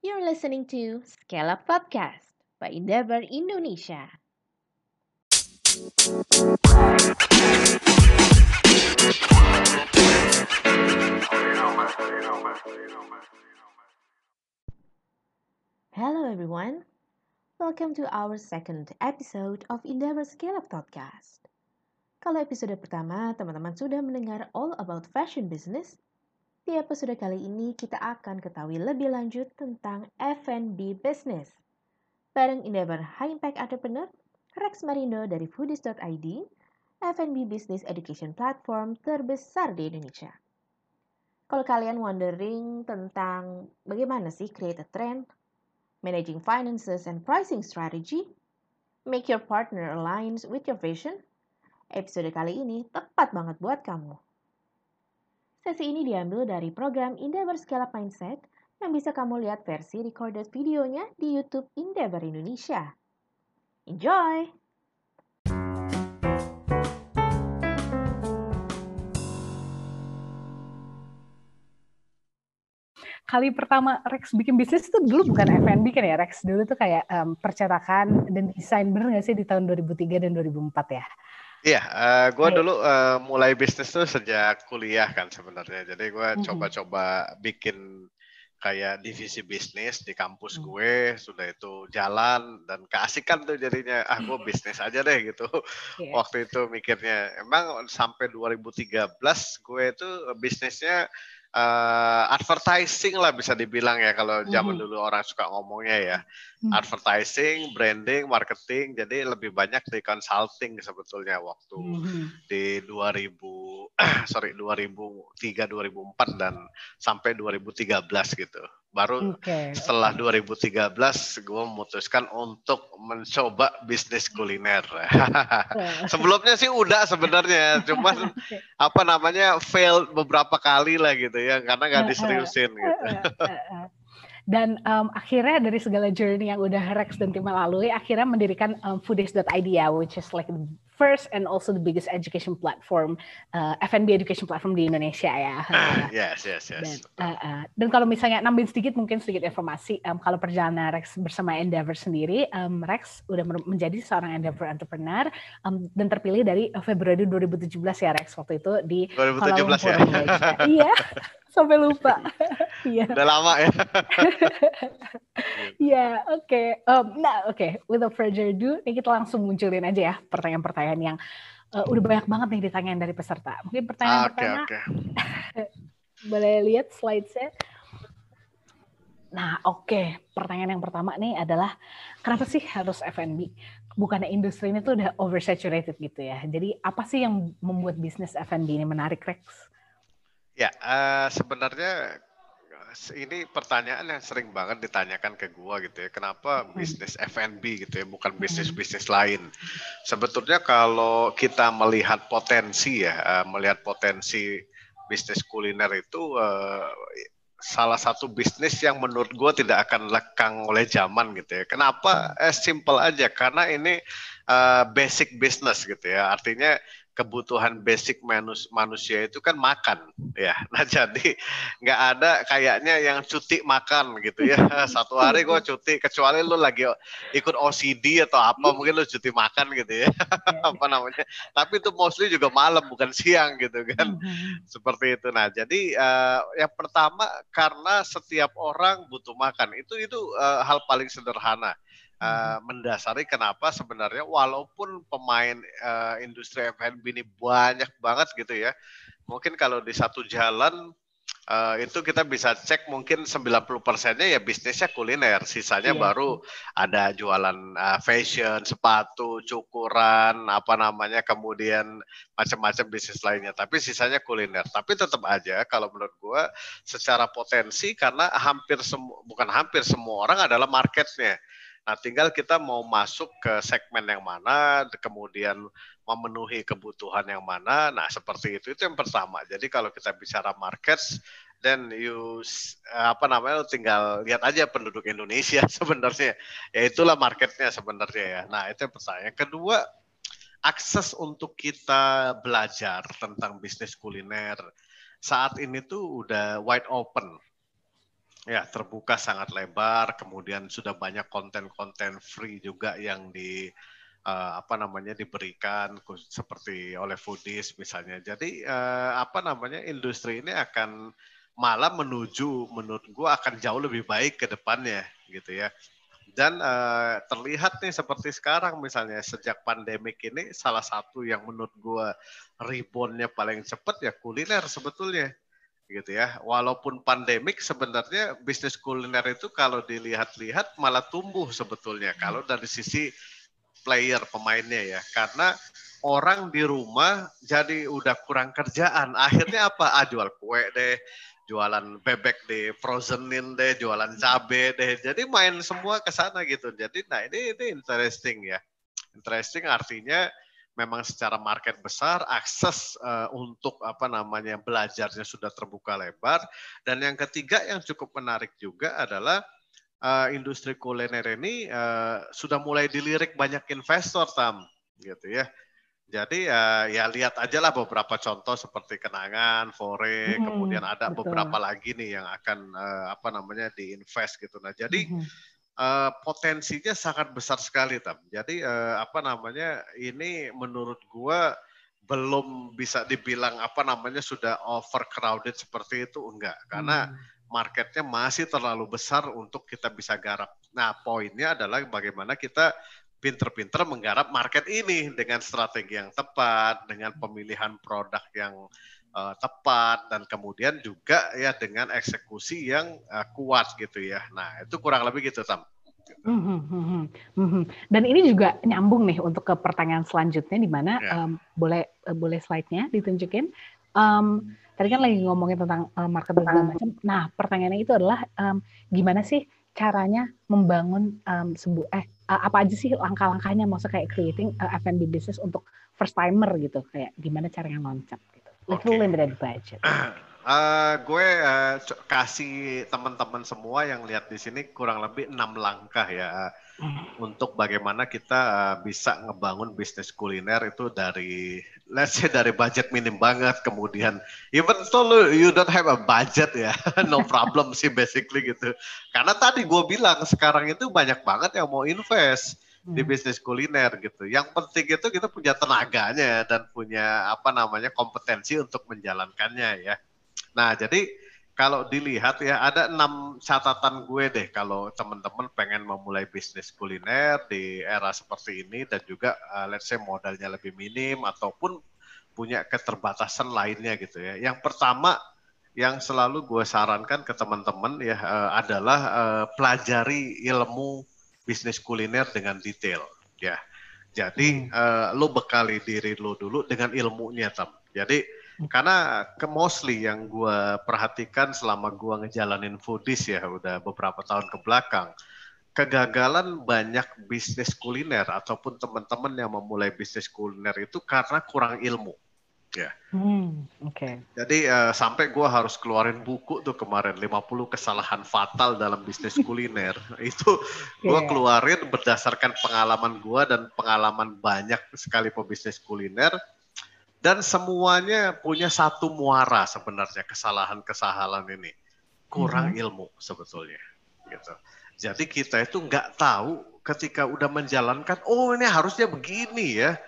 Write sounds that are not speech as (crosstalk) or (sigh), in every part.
You're listening to Scale Up Podcast by Endeavor Indonesia. Hello everyone. Welcome to our second episode of Endeavor Scale Up Podcast. Kalau episode pertama teman-teman sudah mendengar all about fashion business, di episode kali ini kita akan ketahui lebih lanjut tentang F&B business. Bareng Endeavor High Impact Entrepreneur, Rex Marindo dari foodies.id, F&B business education platform terbesar di Indonesia. Kalau kalian wondering tentang bagaimana sih create a trend, managing finances and pricing strategy, make your partner aligns with your vision, episode kali ini tepat banget buat kamu. Sesi ini diambil dari program Endeavor Scale Up Mindset yang bisa kamu lihat versi recorded videonya di YouTube Endeavor Indonesia. Enjoy! kali pertama Rex bikin bisnis itu dulu bukan F&B kan ya Rex dulu tuh kayak um, percetakan dan desain bener nggak sih di tahun 2003 dan 2004 ya? Iya, uh, gue dulu uh, mulai bisnis tuh sejak kuliah kan sebenarnya. Jadi gue mm -hmm. coba-coba bikin kayak divisi bisnis di kampus mm. gue sudah itu jalan dan keasikan tuh jadinya ah gue bisnis aja deh gitu yeah. (laughs) waktu itu mikirnya emang sampai 2013 gue itu bisnisnya uh, advertising lah bisa dibilang ya kalau zaman mm-hmm. dulu orang suka ngomongnya ya mm-hmm. advertising, branding, marketing jadi lebih banyak di consulting sebetulnya waktu mm-hmm. di 2000 (clears throat) sorry 2003 2004 dan sampai 2013 gitu. Baru okay. setelah 2013 gue memutuskan untuk mencoba bisnis kuliner. (laughs) Sebelumnya sih udah sebenarnya, cuman (laughs) apa namanya fail beberapa kali lah gitu ya, karena nggak diseriusin gitu. Dan um, akhirnya dari segala journey yang udah Rex dan tim lalui, akhirnya mendirikan um, foodies.id ya, which is like first and also the biggest education platform uh, F&B education platform di Indonesia ya. Uh, yes, yes, yes. Dan, uh, uh, dan kalau misalnya nambahin sedikit mungkin sedikit informasi um, kalau perjalanan Rex bersama Endeavor sendiri, um, Rex udah menjadi seorang Endeavor entrepreneur um, dan terpilih dari Februari 2017 ya Rex waktu itu di 2017 Kuala Lumpur, ya. Iya (laughs) sampai lupa. (laughs) Iya. Udah lama ya. (laughs) Iya, oke. nah, oke. Okay. Without further ado, ini kita langsung munculin aja ya pertanyaan-pertanyaan yang uh, udah banyak banget nih ditanyain dari peserta. Mungkin pertanyaan okay, pertama. Okay. (laughs) boleh lihat slide-nya? Nah, oke. Okay. Pertanyaan yang pertama nih adalah kenapa sih harus F&B? Bukannya industri ini tuh udah oversaturated gitu ya. Jadi apa sih yang membuat bisnis F&B ini menarik, Rex? Ya, uh, sebenarnya ini pertanyaan yang sering banget ditanyakan ke gua gitu ya. Kenapa bisnis F&B gitu ya, bukan bisnis-bisnis lain? Sebetulnya kalau kita melihat potensi ya, uh, melihat potensi bisnis kuliner itu uh, salah satu bisnis yang menurut gue tidak akan lekang oleh zaman gitu ya. Kenapa? Eh, simple aja karena ini uh, basic business gitu ya. Artinya kebutuhan basic manus manusia itu kan makan ya. (laughs) Nah jadi nggak ada kayaknya yang cuti makan gitu ya. (laughs) Satu hari gue cuti kecuali lu lagi ikut OCD atau apa mungkin lu cuti makan gitu ya. (laughs) Apa namanya? Tapi itu mostly juga malam bukan siang gitu kan. Mm-hmm. seperti itu. Nah jadi uh, yang pertama karena setiap orang butuh makan. Itu itu uh, hal paling sederhana uh, mendasari kenapa sebenarnya walaupun pemain uh, industri F&B ini banyak banget gitu ya. Mungkin kalau di satu jalan uh, itu kita bisa cek mungkin 90 persennya ya bisnisnya kuliner, sisanya iya. baru ada jualan uh, fashion, sepatu, cukuran, apa namanya, kemudian macam-macam bisnis lainnya. Tapi sisanya kuliner. Tapi tetap aja kalau menurut gua secara potensi karena hampir semua bukan hampir semua orang adalah marketnya. Nah, tinggal kita mau masuk ke segmen yang mana, kemudian memenuhi kebutuhan yang mana. Nah, seperti itu itu yang pertama. Jadi kalau kita bicara markets, then you apa namanya tinggal lihat aja penduduk Indonesia (laughs) sebenarnya. Ya itulah marketnya sebenarnya ya. Nah, itu yang pertama. Yang kedua, akses untuk kita belajar tentang bisnis kuliner saat ini tuh udah wide open ya terbuka sangat lebar, kemudian sudah banyak konten-konten free juga yang di uh, apa namanya diberikan seperti oleh foodies misalnya. Jadi uh, apa namanya industri ini akan malah menuju menurut gua akan jauh lebih baik ke depannya gitu ya. Dan uh, terlihat nih seperti sekarang misalnya sejak pandemik ini salah satu yang menurut gua reboundnya paling cepat ya kuliner sebetulnya gitu ya. Walaupun pandemik sebenarnya bisnis kuliner itu kalau dilihat-lihat malah tumbuh sebetulnya kalau dari sisi player pemainnya ya. Karena orang di rumah jadi udah kurang kerjaan. Akhirnya apa? Ah jual kue deh, jualan bebek deh, frozenin deh, jualan cabe deh. Jadi main semua ke sana gitu. Jadi nah ini ini interesting ya. Interesting artinya memang secara market besar, akses uh, untuk apa namanya belajarnya sudah terbuka lebar. Dan yang ketiga yang cukup menarik juga adalah uh, industri kuliner ini uh, sudah mulai dilirik banyak investor tam, gitu ya. Jadi uh, ya lihat aja lah beberapa contoh seperti Kenangan, Fore, hmm, kemudian ada betul. beberapa lagi nih yang akan uh, apa namanya diinvest gitu. Nah jadi hmm uh, potensinya sangat besar sekali tam. Jadi uh, apa namanya ini menurut gua belum bisa dibilang apa namanya sudah overcrowded seperti itu enggak karena hmm. marketnya masih terlalu besar untuk kita bisa garap. Nah poinnya adalah bagaimana kita pinter-pinter menggarap market ini dengan strategi yang tepat, dengan pemilihan produk yang uh, tepat dan kemudian juga ya dengan eksekusi yang uh, kuat gitu ya. Nah itu kurang lebih gitu Tam. Mhm, mhm, mhm. Dan ini juga nyambung nih untuk ke pertanyaan selanjutnya di mana yeah. um, boleh uh, boleh slide-nya ditunjukin. Um, tadi kan lagi ngomongin tentang uh, marketing segala macam. Nah pertanyaannya itu adalah um, gimana sih caranya membangun um, sebuah eh apa aja sih langkah-langkahnya maksudnya kayak creating uh, F&B business untuk first timer gitu kayak gimana caranya loncat gitu. Okay. limited budget. Uh, (clears throat) gue uh, kasih teman-teman semua yang lihat di sini kurang lebih enam langkah ya hmm. untuk bagaimana kita uh, bisa ngebangun bisnis kuliner itu dari let's say dari budget minim banget kemudian even though you don't have a budget ya (laughs) no problem sih basically gitu karena tadi gue bilang sekarang itu banyak banget yang mau invest di hmm. bisnis kuliner gitu. Yang penting itu kita punya tenaganya dan punya apa namanya kompetensi untuk menjalankannya ya. Nah, jadi kalau dilihat ya ada enam catatan gue deh kalau teman-teman pengen memulai bisnis kuliner di era seperti ini dan juga uh, let's say modalnya lebih minim ataupun punya keterbatasan lainnya gitu ya. Yang pertama yang selalu gue sarankan ke teman-teman ya uh, adalah uh, pelajari ilmu bisnis kuliner dengan detail ya. Jadi uh, lo bekali diri lo dulu dengan ilmunya tam. Jadi karena ke mostly yang gue perhatikan selama gue ngejalanin foodies ya udah beberapa tahun ke belakang, kegagalan banyak bisnis kuliner ataupun teman-teman yang memulai bisnis kuliner itu karena kurang ilmu. Ya. Hmm, Oke. Okay. Jadi uh, sampai gue harus keluarin buku tuh kemarin 50 kesalahan fatal dalam bisnis (laughs) kuliner. itu gue yeah. keluarin berdasarkan pengalaman gue dan pengalaman banyak sekali pebisnis kuliner dan semuanya punya satu muara sebenarnya kesalahan-kesalahan ini kurang hmm. ilmu sebetulnya gitu jadi kita itu nggak tahu ketika udah menjalankan oh ini harusnya begini ya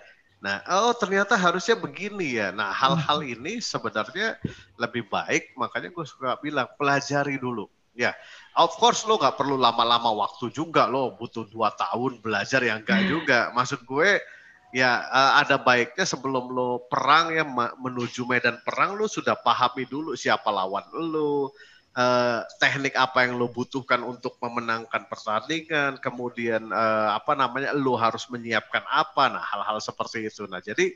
nah oh ternyata harusnya begini ya. Nah hal-hal hmm. ini sebenarnya lebih baik makanya gue suka bilang pelajari dulu. Ya of course lo nggak perlu lama-lama waktu juga lo butuh dua tahun belajar yang enggak juga. Maksud gue ya uh, ada baiknya sebelum lo perang ya menuju medan perang lo sudah pahami dulu siapa lawan lo uh, teknik apa yang lo butuhkan untuk memenangkan pertandingan kemudian uh, apa namanya lo harus menyiapkan apa nah hal-hal seperti itu. Nah jadi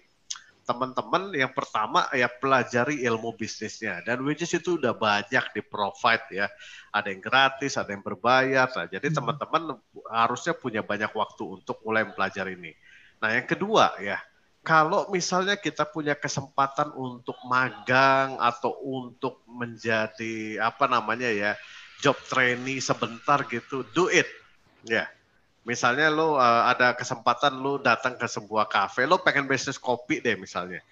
teman-teman yang pertama ya pelajari ilmu bisnisnya. Dan which is itu udah banyak di provide ya. Ada yang gratis ada yang berbayar. Nah jadi hmm. teman-teman harusnya punya banyak waktu untuk mulai mempelajari ini. Nah, yang kedua ya, kalau misalnya kita punya kesempatan untuk magang atau untuk menjadi apa namanya ya, job trainee sebentar gitu, do it. Ya. Misalnya lo uh, ada kesempatan lo datang ke sebuah kafe, lo pengen bisnis kopi deh misalnya.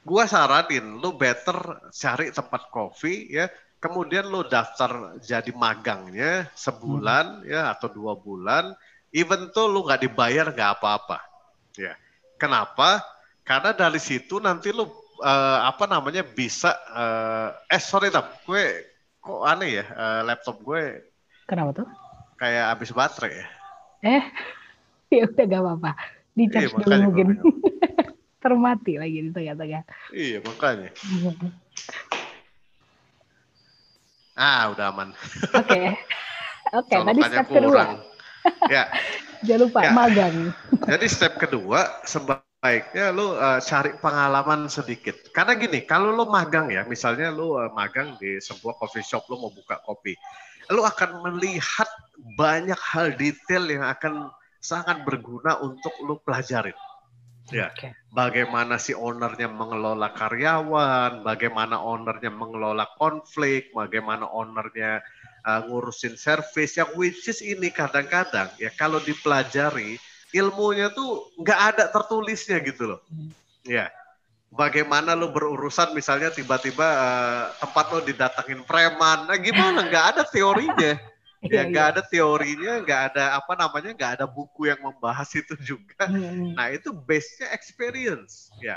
Gua saranin lo better cari tempat kopi ya kemudian lo daftar jadi magangnya sebulan hmm. ya atau dua bulan, even tuh lo nggak dibayar nggak apa-apa. Ya, kenapa? Karena dari situ nanti lo uh, apa namanya bisa uh, eh sorry tam, gue kok aneh ya uh, laptop gue. Kenapa tuh? Kayak habis baterai ya. Eh, (laughs) ya udah gak apa-apa. Di charge iya, dulu mungkin. (laughs) Termati lagi di tengah-tengah. Iya makanya. (laughs) Ah, udah aman. Oke. Okay. Oke, okay, tadi step kurang. kedua. ya. Jangan lupa ya. magang. Jadi step kedua sebaiknya lu uh, cari pengalaman sedikit. Karena gini, kalau lu magang ya, misalnya lu uh, magang di sebuah coffee shop lu mau buka kopi. Lu akan melihat banyak hal detail yang akan sangat berguna untuk lu pelajarin. Ya, okay. bagaimana si ownernya mengelola karyawan, bagaimana ownernya mengelola konflik, bagaimana ownernya uh, ngurusin service, yang which is ini kadang-kadang ya kalau dipelajari ilmunya tuh nggak ada tertulisnya gitu loh. Hmm. Ya, bagaimana lo berurusan misalnya tiba-tiba uh, tempat lo didatengin preman, nah gimana? Nggak ada teorinya. (laughs) ya nggak iya. ada teorinya, nggak ada apa namanya, nggak ada buku yang membahas itu juga. Hmm. Nah itu base-nya experience, ya.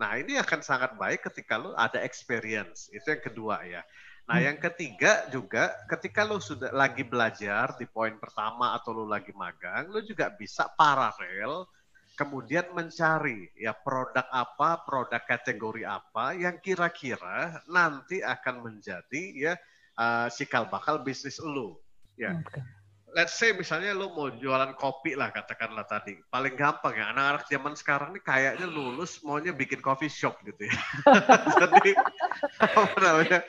Nah ini akan sangat baik ketika lo ada experience, itu yang kedua ya. Nah hmm. yang ketiga juga ketika lo sudah lagi belajar di poin pertama atau lo lagi magang, lo juga bisa paralel kemudian mencari ya produk apa, produk kategori apa yang kira-kira nanti akan menjadi ya uh, cikal bakal bisnis lo. Ya. Okay. Let's say misalnya lo mau jualan kopi lah katakanlah tadi. Paling gampang ya anak-anak zaman sekarang nih kayaknya lulus maunya bikin coffee shop gitu ya. (laughs) Jadi apa namanya?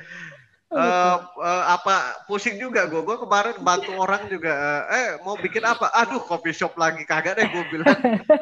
Uh, uh, apa pusing juga gue gue kemarin bantu orang juga uh, eh mau bikin apa aduh coffee shop lagi kagak deh gue bilang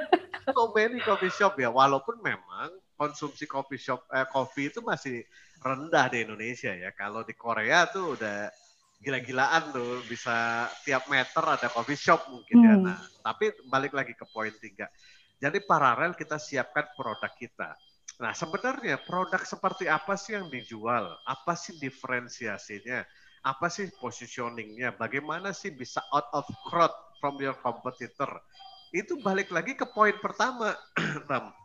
(laughs) so many coffee shop ya walaupun memang konsumsi coffee shop eh, coffee itu masih rendah di Indonesia ya kalau di Korea tuh udah gila-gilaan tuh bisa tiap meter ada coffee shop mungkin ya. hmm. ya. Nah, tapi balik lagi ke poin tiga. Jadi paralel kita siapkan produk kita. Nah, sebenarnya produk seperti apa sih yang dijual? Apa sih diferensiasinya? Apa sih positioningnya? Bagaimana sih bisa out of crowd from your competitor? Itu balik lagi ke poin pertama, (clears throat) Ram.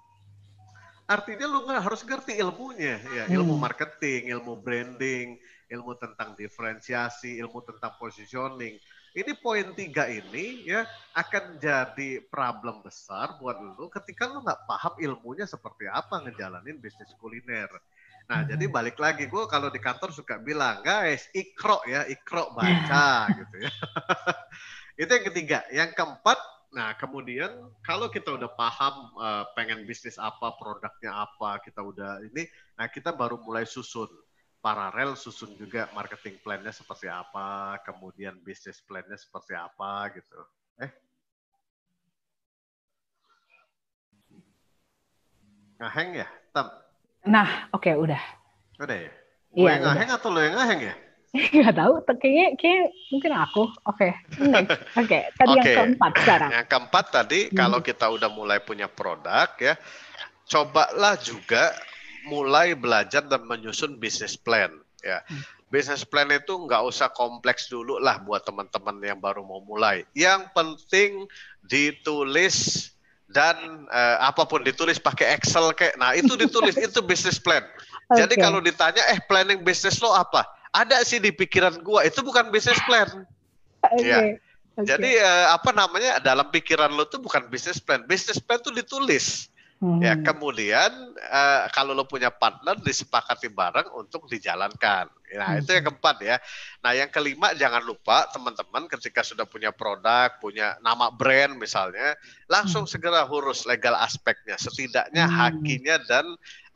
Artinya lu nggak harus ngerti ilmunya, ya ilmu hmm. marketing, ilmu branding, ilmu tentang diferensiasi, ilmu tentang positioning. Ini poin tiga ini ya akan jadi problem besar buat lu ketika lu nggak paham ilmunya seperti apa ngejalanin bisnis kuliner. Nah, hmm. jadi balik lagi gue kalau di kantor suka bilang, guys, ikro ya, ikro baca gitu ya. (laughs) Itu yang ketiga. Yang keempat, nah kemudian kalau kita udah paham uh, pengen bisnis apa, produknya apa, kita udah ini, nah kita baru mulai susun paralel susun juga marketing plan-nya seperti apa, kemudian bisnis plan-nya seperti apa gitu. Eh? Ngaheng ya, Tam? Nah, oke okay, udah. Udah ya? Gue iya, yang ngaheng atau lo yang ngaheng ya? (laughs) Gak tahu, kayaknya, kayak mungkin aku. Oke, okay. (laughs) oke. Okay. Tadi okay. yang keempat sekarang. Yang keempat tadi, hmm. kalau kita udah mulai punya produk ya, cobalah juga mulai belajar dan menyusun bisnis plan ya. Hmm. Bisnis plan itu nggak usah kompleks dulu lah buat teman-teman yang baru mau mulai. Yang penting ditulis dan uh, apa pun ditulis pakai Excel kayak. Nah, itu (laughs) ditulis itu bisnis plan. Okay. Jadi kalau ditanya eh planning bisnis lo apa? Ada sih di pikiran gua, itu bukan bisnis plan. Okay. (laughs) Ya. Okay. Jadi uh, apa namanya dalam pikiran lo tuh bukan bisnis plan. Bisnis plan tuh ditulis. Ya, hmm. kemudian uh, kalau lo punya partner disepakati bareng untuk dijalankan. Nah, hmm. itu yang keempat ya. Nah, yang kelima jangan lupa teman-teman ketika sudah punya produk, punya nama brand misalnya, langsung hmm. segera urus legal aspeknya, setidaknya hmm. hakinya dan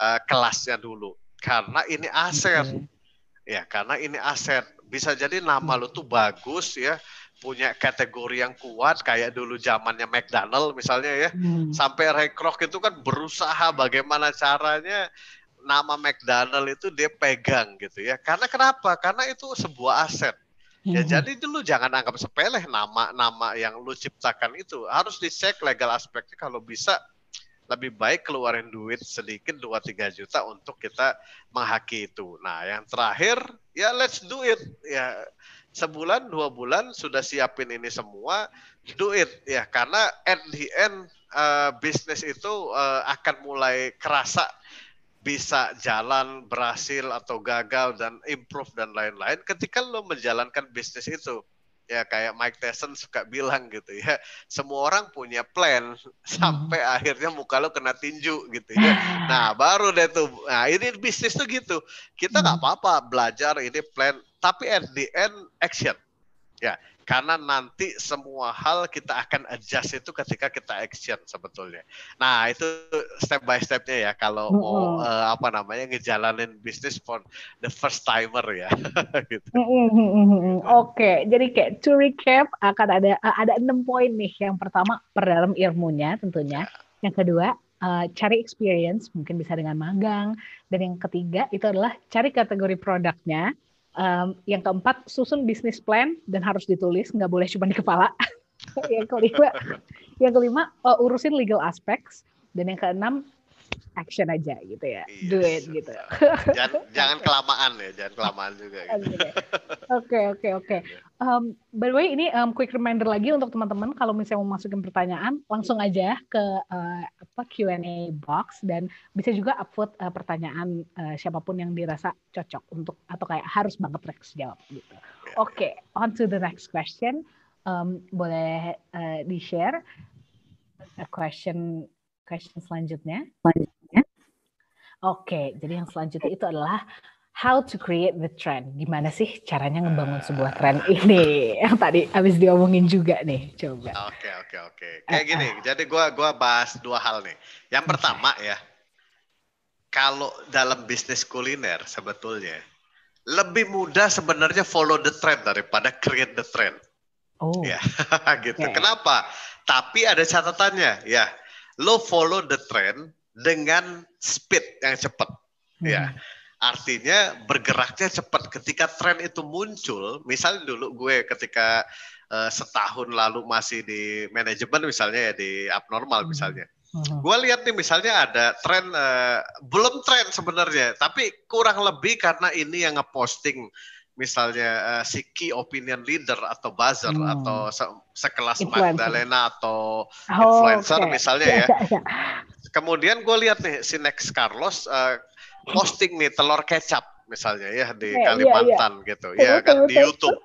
uh, kelasnya dulu. Karena ini aset. Okay. Ya, karena ini aset. Bisa jadi nama lo tuh bagus ya, punya kategori yang kuat kayak dulu zamannya McDonald misalnya ya hmm. sampai Ray Kroc itu kan berusaha bagaimana caranya nama McDonald itu dia pegang gitu ya karena kenapa karena itu sebuah aset ya hmm. jadi dulu jangan anggap sepele nama-nama yang lu ciptakan itu harus dicek legal aspeknya kalau bisa lebih baik keluarin duit sedikit 2-3 juta untuk kita menghaki itu. Nah, yang terakhir ya let's do it. Ya sebulan dua bulan sudah siapin ini semua, do it. Ya karena at the end uh, bisnis itu uh, akan mulai kerasa. Bisa jalan berhasil atau gagal dan improve dan lain-lain ketika lo menjalankan bisnis itu ya kayak Mike Tyson suka bilang gitu ya semua orang punya plan sampai hmm. akhirnya muka lo kena tinju gitu ya nah baru deh tuh nah ini bisnis tuh gitu kita nggak hmm. apa-apa belajar ini plan tapi at the end action ya karena nanti semua hal kita akan adjust itu ketika kita action sebetulnya. Nah itu step by stepnya ya kalau mm -hmm. mau uh, apa namanya ngejalanin bisnis for the first timer ya. (laughs) gitu. Mm -hmm. Oke, okay. jadi kayak to recap akan ada uh, ada enam poin nih. Yang pertama perdalam ilmunya tentunya. Ya. Yang kedua uh, cari experience mungkin bisa dengan magang dan yang ketiga itu adalah cari kategori produknya Um, yang keempat, susun bisnis plan dan harus ditulis, nggak boleh cuma di kepala. (laughs) yang kelima, yang kelima uh, urusin legal aspects dan yang keenam action aja gitu ya, yes. Iya, do it gitu. (laughs) Jangan, (laughs) jangan kelamaan ya, jangan kelamaan juga. Gitu. Oke oke (laughs) oke. By the way ini um, quick reminder lagi untuk teman-teman kalau misalnya mau masukin pertanyaan langsung aja ke uh, apa Q&A box dan bisa juga upvote uh, pertanyaan uh, siapa pun yang dirasa cocok untuk atau kayak harus banget Rex jawab gitu. Oke, okay, on to the next question. Um, boleh uh, di share a question question selanjutnya. Selanjutnya. Oke, okay, jadi yang selanjutnya itu adalah how to create the trend. Gimana sih caranya ngebangun sebuah trend ini? Yang tadi habis diomongin juga nih, coba. Oke, oke, oke. Kayak uh, gini, uh. jadi gua gua bahas dua hal nih. Yang pertama ya, kalau dalam bisnis kuliner sebetulnya lebih mudah sebenarnya follow the trend daripada create the trend. Oh. Ya, (laughs) gitu. Okay. Kenapa? Tapi ada catatannya, ya lo follow the trend dengan speed yang cepat. Hmm. Ya. Artinya bergeraknya cepat. Ketika tren itu muncul, misalnya dulu gue ketika uh, setahun lalu masih di manajemen misalnya ya di abnormal hmm. misalnya. Hmm. Gue lihat nih misalnya ada tren uh, belum tren sebenarnya, tapi kurang lebih karena ini yang ngeposting misalnya uh, si key opinion leader atau buzzer hmm. atau se sekelas influencer. Magdalena atau oh, influencer okay. misalnya ya. (laughs) ya, ya. Kemudian gue lihat nih si Next Carlos uh, posting nih telur kecap misalnya ya di yeah, Kalimantan yeah, yeah. gitu ya kan di YouTube.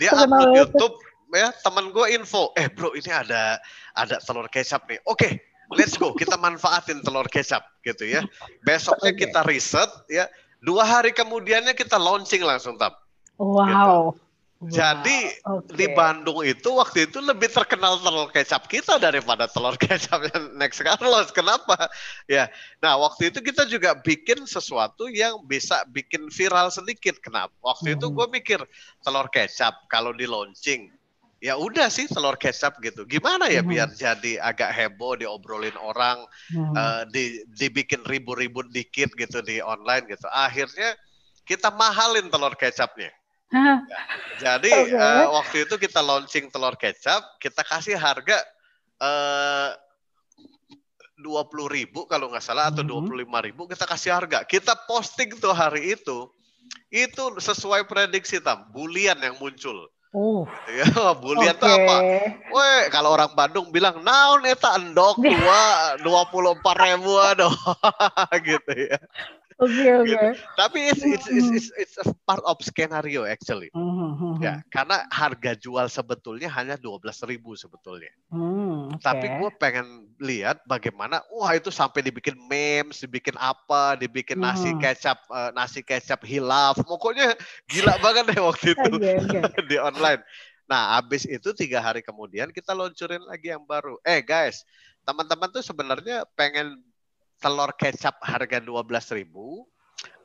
Dia upload YouTube ya teman gue info, eh bro ini ada ada telur kecap nih. Oke, okay, let's go kita manfaatin telur kecap gitu ya. Besoknya kita riset ya. Dua hari kemudiannya kita launching langsung tap Wow. Gitu. Jadi okay. di Bandung itu waktu itu lebih terkenal telur kecap kita daripada telur (laughs) kecap yang Next Carlos. Kenapa? Ya, nah waktu itu kita juga bikin sesuatu yang bisa bikin viral sedikit. Kenapa? Waktu hmm. itu gue mikir telur kecap kalau di launching, ya udah sih telur kecap gitu. Gimana ya hmm. biar jadi agak heboh diobrolin orang, hmm. uh, di, dibikin ribu-ribu dikit gitu di online gitu. Akhirnya kita mahalin telur kecapnya Ya, jadi okay. uh, eh, waktu itu kita launching telur kecap, kita kasih harga eh, dua puluh ribu kalau nggak salah atau mm-hmm. dua puluh lima ribu kita kasih harga. Kita posting tuh hari itu, itu sesuai prediksi tam, bulian yang muncul. Oh. Ya, (laughs) bulian okay. tuh apa? Weh, kalau orang Bandung bilang naon eta endok dua (laughs) dua puluh empat ribu aduh (laughs) gitu ya. Oke okay, oke. Okay. Gitu. Tapi it's, it's it's it's it's a part of skenario actually. Mm-hmm. Ya, karena harga jual sebetulnya hanya dua belas ribu sebetulnya. Mm, okay. Tapi gue pengen lihat bagaimana, wah itu sampai dibikin memes, dibikin apa, dibikin mm. nasi kecap uh, nasi kecap hilaf, pokoknya gila banget deh waktu (laughs) itu okay, okay. (laughs) di online. Nah, habis itu tiga hari kemudian kita luncurin lagi yang baru. Eh guys, teman-teman tuh sebenarnya pengen telur kecap harga 12.000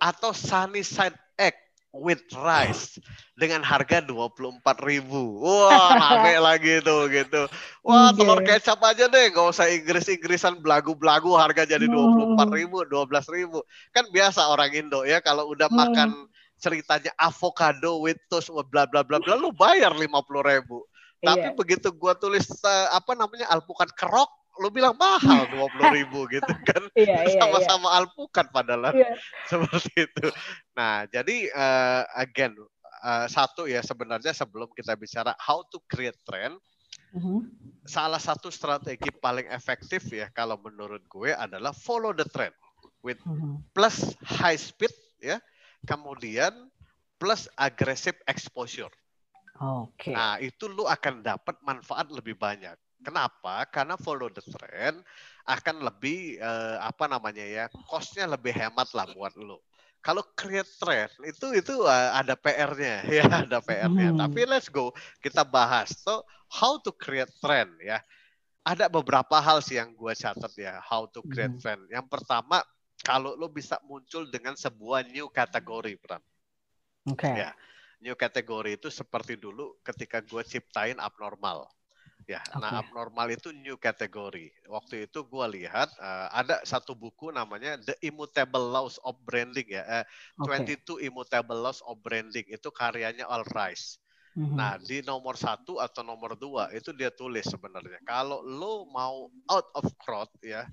atau sunny side egg with rice dengan harga 24.000. Wah, (laughs) rame lagi tuh gitu. Wah, okay. telur kecap aja deh, gak usah Inggris-Inggrisan belagu-belagu harga jadi 24.000, 12.000. Kan biasa orang Indo ya kalau udah hmm. makan ceritanya avocado with toast bla bla bla bla lu bayar 50.000. Tapi iya. begitu gua tulis uh, apa namanya alpukat kerok lu bilang mahal (laughs) dua puluh ribu gitu kan (laughs) Iya, iya, sama-sama alpukat padahal Iya. (laughs) seperti itu. Nah jadi uh, again uh, satu ya sebenarnya sebelum kita bicara how to create trend, Mhm. salah satu strategi paling efektif ya kalau menurut gue adalah follow the trend with Mhm. plus high speed ya, kemudian plus aggressive exposure. Oke. Nah, itu lu akan dapat manfaat lebih banyak. Kenapa? Karena follow the trend akan lebih eh, apa namanya ya, cost-nya lebih hemat lah buat lu. Kalau create trend itu itu eh, ada PR-nya (laughs) ya, ada PR-nya. Hmm. Tapi let's go kita bahas. So, how to create trend ya. Ada beberapa hal sih yang gue catat ya, how to create Mhm. trend. Yang pertama, kalau lu bisa muncul dengan sebuah new kategori, Pram Oke. ya. New kategori itu seperti dulu ketika gue ciptain abnormal. Ya, nah Oke. abnormal itu new kategori. Waktu itu gue lihat eh, ada satu buku namanya The Immutable Laws of Branding ya, eh, Oke. 22 Immutable Laws of Branding itu karyanya Al Rice. Mhm. Nah di nomor satu atau nomor dua itu dia tulis sebenarnya kalau lo mau out of crowd ya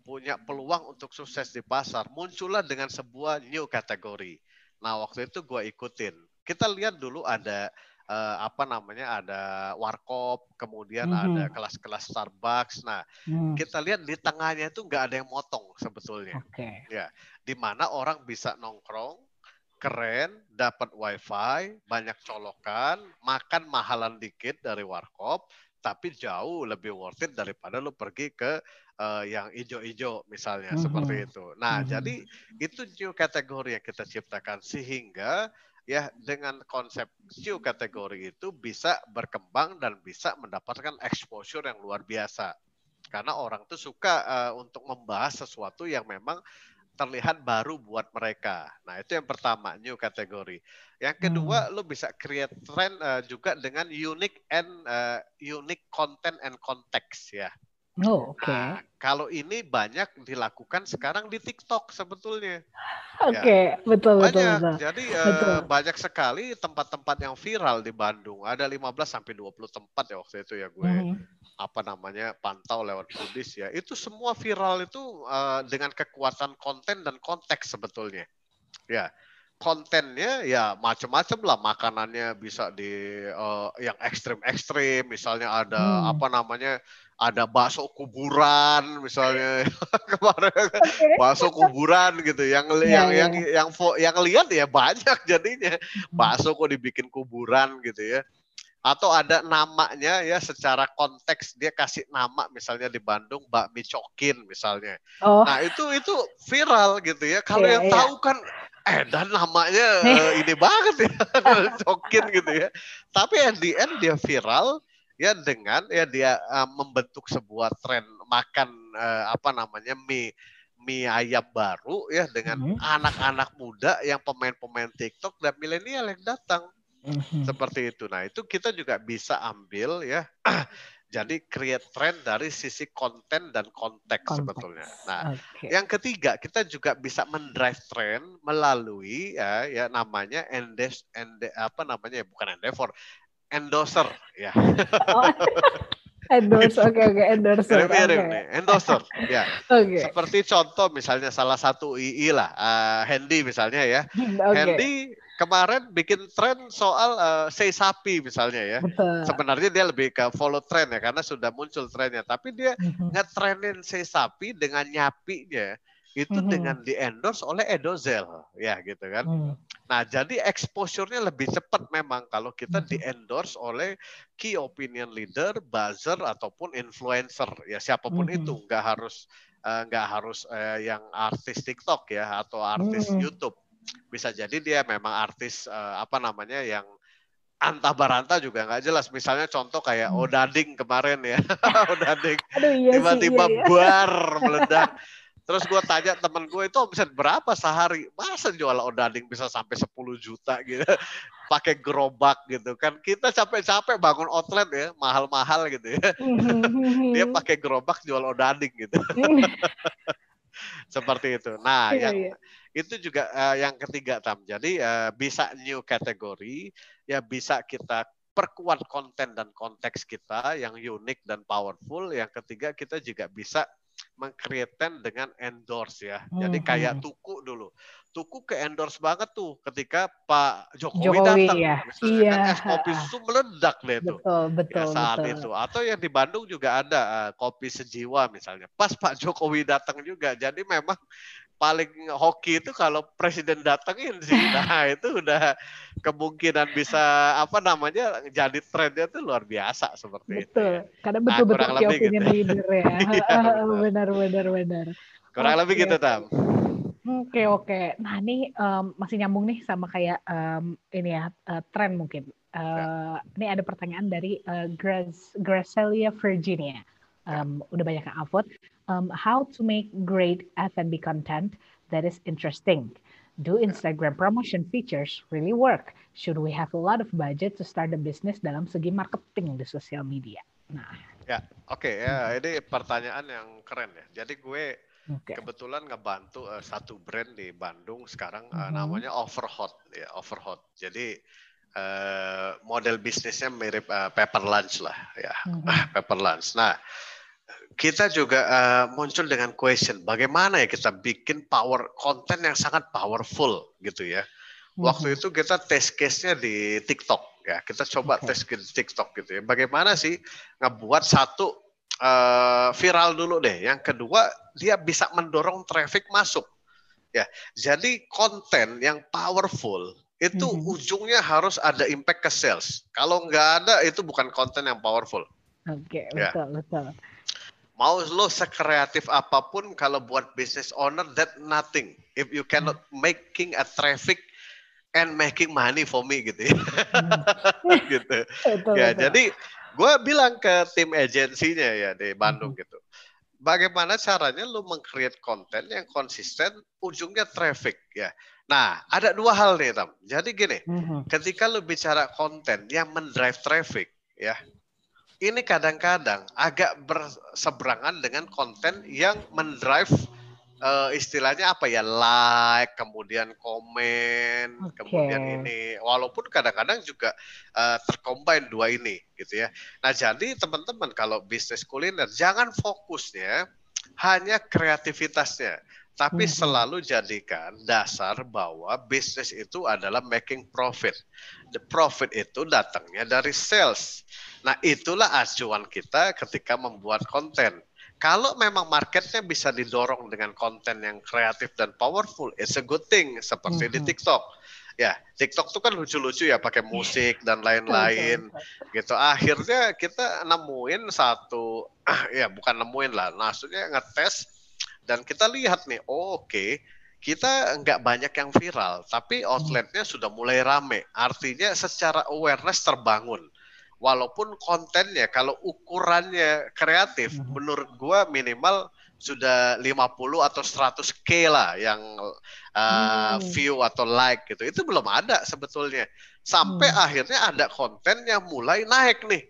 punya peluang untuk sukses di pasar muncullah dengan sebuah new kategori. Nah waktu itu gue ikutin. Kita lihat dulu ada eh, apa namanya ada warkop, kemudian Mhm. ada kelas-kelas Starbucks. Nah Hmm. kita lihat di tengahnya itu nggak ada yang motong sebetulnya Oke. di mana orang bisa nongkrong, keren, dapat wifi, banyak colokan, makan mahalan dikit dari warkop, tapi jauh lebih worth it daripada lu pergi ke eh, yang ijo-ijo misalnya Mhm. seperti itu. Nah, Mhm. jadi itu new kategori yang kita ciptakan sehingga ya dengan konsep new kategori itu bisa berkembang dan bisa mendapatkan exposure yang luar biasa. Karena orang tuh suka eh, untuk membahas sesuatu yang memang terlihat baru buat mereka. Nah, itu yang pertama, new kategori. Yang kedua, lu bisa create trend eh, juga dengan unique and eh, unique content and context ya. Oh, oke. Nah, kalau ini banyak dilakukan sekarang di TikTok sebetulnya. (laughs) Oke, betul betul Banyak. betul. Jadi eh, Betul. banyak sekali tempat-tempat yang viral di Bandung. Ada 15 sampai 20 tempat ya waktu itu ya gue Mhm. apa namanya pantau lewat Kudis ya. Itu semua viral itu eh, dengan kekuatan konten dan konteks sebetulnya. Ya. Kontennya ya macam-macam lah makanannya bisa di eh, yang ekstrim-ekstrim misalnya ada Hmm. apa namanya ada bakso kuburan misalnya. (laughs) Kemarin Oke. bakso kuburan gitu. Yang Iya, yang iya. yang yang fo- yang lihat ya banyak (laughs) jadinya. Bakso kok dibikin kuburan gitu ya. Atau ada namanya ya secara konteks dia kasih nama misalnya di Bandung bakmi cokin misalnya. Oh, nah itu itu viral gitu ya. Kalau Iya, yang iya. tahu kan eh dan namanya (laughs) eh, ini banget ya cokin gitu ya. Tapi at the end dia viral ya dengan ya dia eh, membentuk sebuah tren makan eh, apa namanya mie mie ayam baru ya dengan Mhm. anak-anak muda yang pemain-pemain TikTok dan milenial yang datang Mhm. seperti itu. Nah, itu kita juga bisa ambil ya. (clears throat) Jadi create trend dari sisi konten dan konteks, Konteks. sebetulnya. Nah, Oke. yang ketiga kita juga bisa mendrive trend melalui ya, ya namanya endes ende, apa namanya ya, bukan endeavor, endorser ya. Oh. (laughs) endorse, oke oke endorse. Mirip-mirip oke. nih, endorser ya. Oke. Seperti contoh misalnya salah satu II lah, eh, Handy misalnya ya. Oke. Handy kemarin bikin tren soal eh, say sapi misalnya ya. Betul. Sebenarnya dia lebih ke follow trend ya karena sudah muncul trennya. Tapi dia Mhm. ngetrenin say sapi dengan nyapinya itu Mhm. dengan di endorse oleh Edozel ya gitu kan. Hmm. Nah jadi exposure-nya lebih cepat memang kalau kita Mhm. di endorse oleh key opinion leader, buzzer ataupun influencer ya siapa pun Mhm. itu nggak harus eh, nggak harus eh, yang artis TikTok ya atau artis Mhm. YouTube bisa jadi dia memang artis eh, apa namanya yang antah baranta juga nggak jelas misalnya contoh kayak Hmm. Odading kemarin ya (laughs) (laughs) Odading iya tiba-tiba iya, iya. bar meledak (laughs) terus gue tanya temen gue itu omset berapa sehari masa jual odading bisa sampai 10 juta gitu (laughs) pakai gerobak gitu kan kita capek-capek bangun outlet ya mahal-mahal gitu ya (laughs) Mhm. dia pakai gerobak jual odading gitu (laughs) seperti itu nah Iya, yang iya. itu juga eh, yang ketiga tam jadi eh, bisa new kategori ya bisa kita perkuat konten dan konteks kita yang unik dan powerful. Yang ketiga kita juga bisa mengcreate dengan endorse ya. Jadi Hmm, kayak hmm. Tuku dulu. Tuku ke endorse banget tuh ketika Pak Jokowi, Jokowi datang. ya. Iya. kan es kopi susu meledak deh tuh Betul, ya betul, saat betul. itu. Atau yang di Bandung juga ada eh, kopi sejiwa misalnya. Pas Pak Jokowi datang juga. Jadi memang paling hoki itu kalau presiden datangin sih. (laughs) Nah itu udah kemungkinan bisa apa namanya jadi trennya tuh luar biasa seperti itu. Betul. ya. Karena Nah, betul-betul key lebih opinion gitu. leader ya. (laughs) Iya, betul. benar, benar, benar. Kurang lebih Oke. gitu Tam. Oke oke. Nah ini em, masih nyambung nih sama kayak em, ini ya eh, tren mungkin. Eh, Ini ada pertanyaan dari eh, Grace, Gracelia Virginia. Em, Udah banyak yang upvote. Em, how to make great F&B content that is interesting? Do Instagram promotion features really work? Should we have a lot of budget to start a business dalam segi marketing di sosial media? Nah, Oke ya ini pertanyaan yang keren ya. Jadi gue oke. kebetulan ngebantu eh, satu brand di Bandung sekarang eh, Mhm. namanya Overhot ya Overhot. Jadi eh, model bisnisnya mirip eh, Pepper Lunch lah ya Mhm. (laughs) Pepper Lunch. Nah kita juga eh, muncul dengan question bagaimana ya kita bikin power konten yang sangat powerful gitu ya. Waktu Mhm. itu kita test case-nya di TikTok ya. Kita coba Oke. test case di TikTok gitu ya. Bagaimana sih ngebuat satu eh, viral dulu deh. Yang kedua dia bisa mendorong traffic masuk. Ya. Jadi konten yang powerful itu Mhm. ujungnya harus ada impact ke sales. Kalau nggak ada itu bukan konten yang powerful. Oke, Ya. betul, betul. Mau lo sekreatif apa pun kalau buat business owner that nothing if you cannot making a traffic and making money for me gitu ya. Hmm. (laughs) gitu. Betul, Ya, betul. jadi gue bilang ke tim agensinya ya di Bandung gitu. Bagaimana caranya lu meng-create konten yang konsisten ujungnya traffic ya. Nah, ada dua hal nih, Tam. Jadi gini, ketika lu bicara konten yang mendrive traffic ya. Ini kadang-kadang agak berseberangan dengan konten yang mendrive eh, istilahnya apa ya like kemudian komen Oke. kemudian ini walaupun kadang-kadang juga eh, tercombine dua ini gitu ya nah jadi teman-teman kalau bisnis kuliner jangan fokusnya hanya kreativitasnya tapi Mhm. selalu jadikan dasar bahwa bisnis itu adalah making profit the profit itu datangnya dari sales nah itulah acuan kita ketika membuat konten kalau memang marketnya bisa didorong dengan konten yang kreatif dan powerful, it's a good thing. Seperti di Mhm. TikTok. Ya, TikTok tuh kan lucu-lucu ya, pakai musik dan lain-lain gitu. Akhirnya kita nemuin satu, (clears throat) ya bukan nemuin lah, maksudnya ngetes dan kita lihat nih, oh, oke, kita nggak banyak yang viral, tapi outletnya sudah mulai rame. Artinya secara awareness terbangun walaupun kontennya kalau ukurannya kreatif Mhm. menurut gua minimal sudah 50 atau 100 k lah yang uh, Hmm. view atau like gitu itu belum ada sebetulnya sampai Hmm. akhirnya ada konten yang mulai naik nih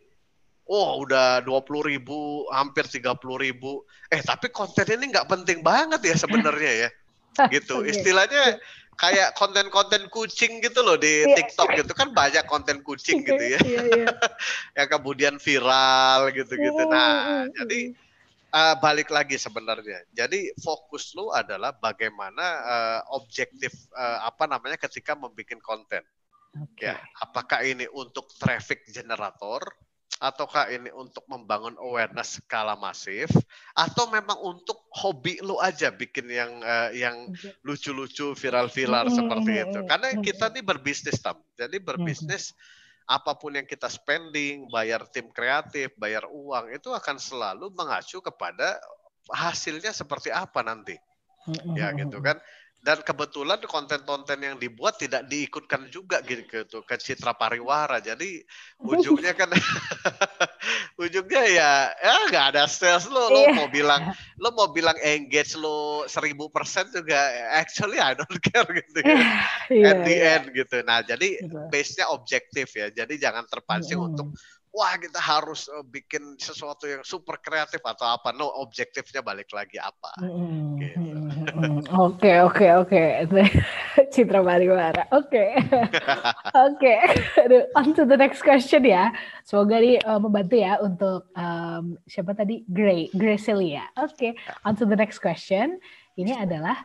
Oh udah 20 ribu, hampir 30 ribu. Eh tapi konten ini nggak penting banget ya (laughs) sebenarnya ya. Gitu. Istilahnya kayak konten-konten kucing gitu loh di Iya. TikTok gitu kan banyak konten kucing gitu ya Iya, iya. (laughs) yang kemudian viral gitu-gitu. Hmm, Nah, hmm, jadi uh, balik lagi sebenarnya. Jadi fokus lu adalah bagaimana uh, objektif uh, apa namanya ketika membuat konten. Oke. Ya, apakah ini untuk traffic generator ataukah ini untuk membangun awareness skala masif atau memang untuk hobi lu aja bikin yang uh, yang lucu-lucu viral-viral seperti mm, itu. mm, Karena kita nih berbisnis tam. Jadi berbisnis apa pun yang kita spending, bayar tim kreatif, bayar uang itu akan selalu mengacu kepada hasilnya seperti apa nanti. Ya gitu kan. Dan kebetulan konten-konten yang dibuat tidak diikutkan juga gitu ke Citra Pariwara. Jadi ujungnya kan (laughs) ujungnya ya ya nggak ada sales lo lo Iya. mau bilang lo mau bilang engage lo seribu persen juga actually I don't care (laughs) gitu kan Iya, at the iya. end gitu. Nah jadi Betul. base-nya objektif ya. Jadi jangan terpancing Mm-mm. untuk wah kita harus eh, bikin sesuatu yang super kreatif atau apa. No, objektifnya balik lagi apa. Mm-mm, Gitu. Oke oke oke. (laughs) Citra Bariwara. Oke. (laughs) Oke. On to the next question ya. Semoga ini uh, membantu ya untuk um, siapa tadi Gray Gracelia. Oke. Okay. On to the next question. Ini adalah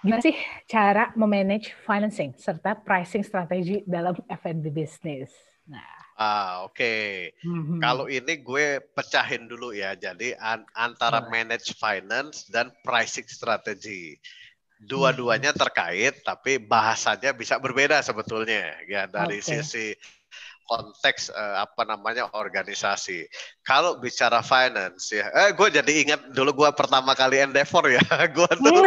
gimana sih cara memanage financing serta pricing strategi dalam F&B business? Nah. Ah, oke. Okay. Mm-hmm. Kalau ini gue pecahin dulu ya. Jadi an- antara manage finance dan pricing strategy. Dua-duanya mm-hmm. terkait tapi bahasanya bisa berbeda sebetulnya ya dari okay. sisi konteks uh, apa namanya organisasi. Kalau bicara finance ya, eh gue jadi ingat dulu gue pertama kali endeavor ya, (laughs) gue tuh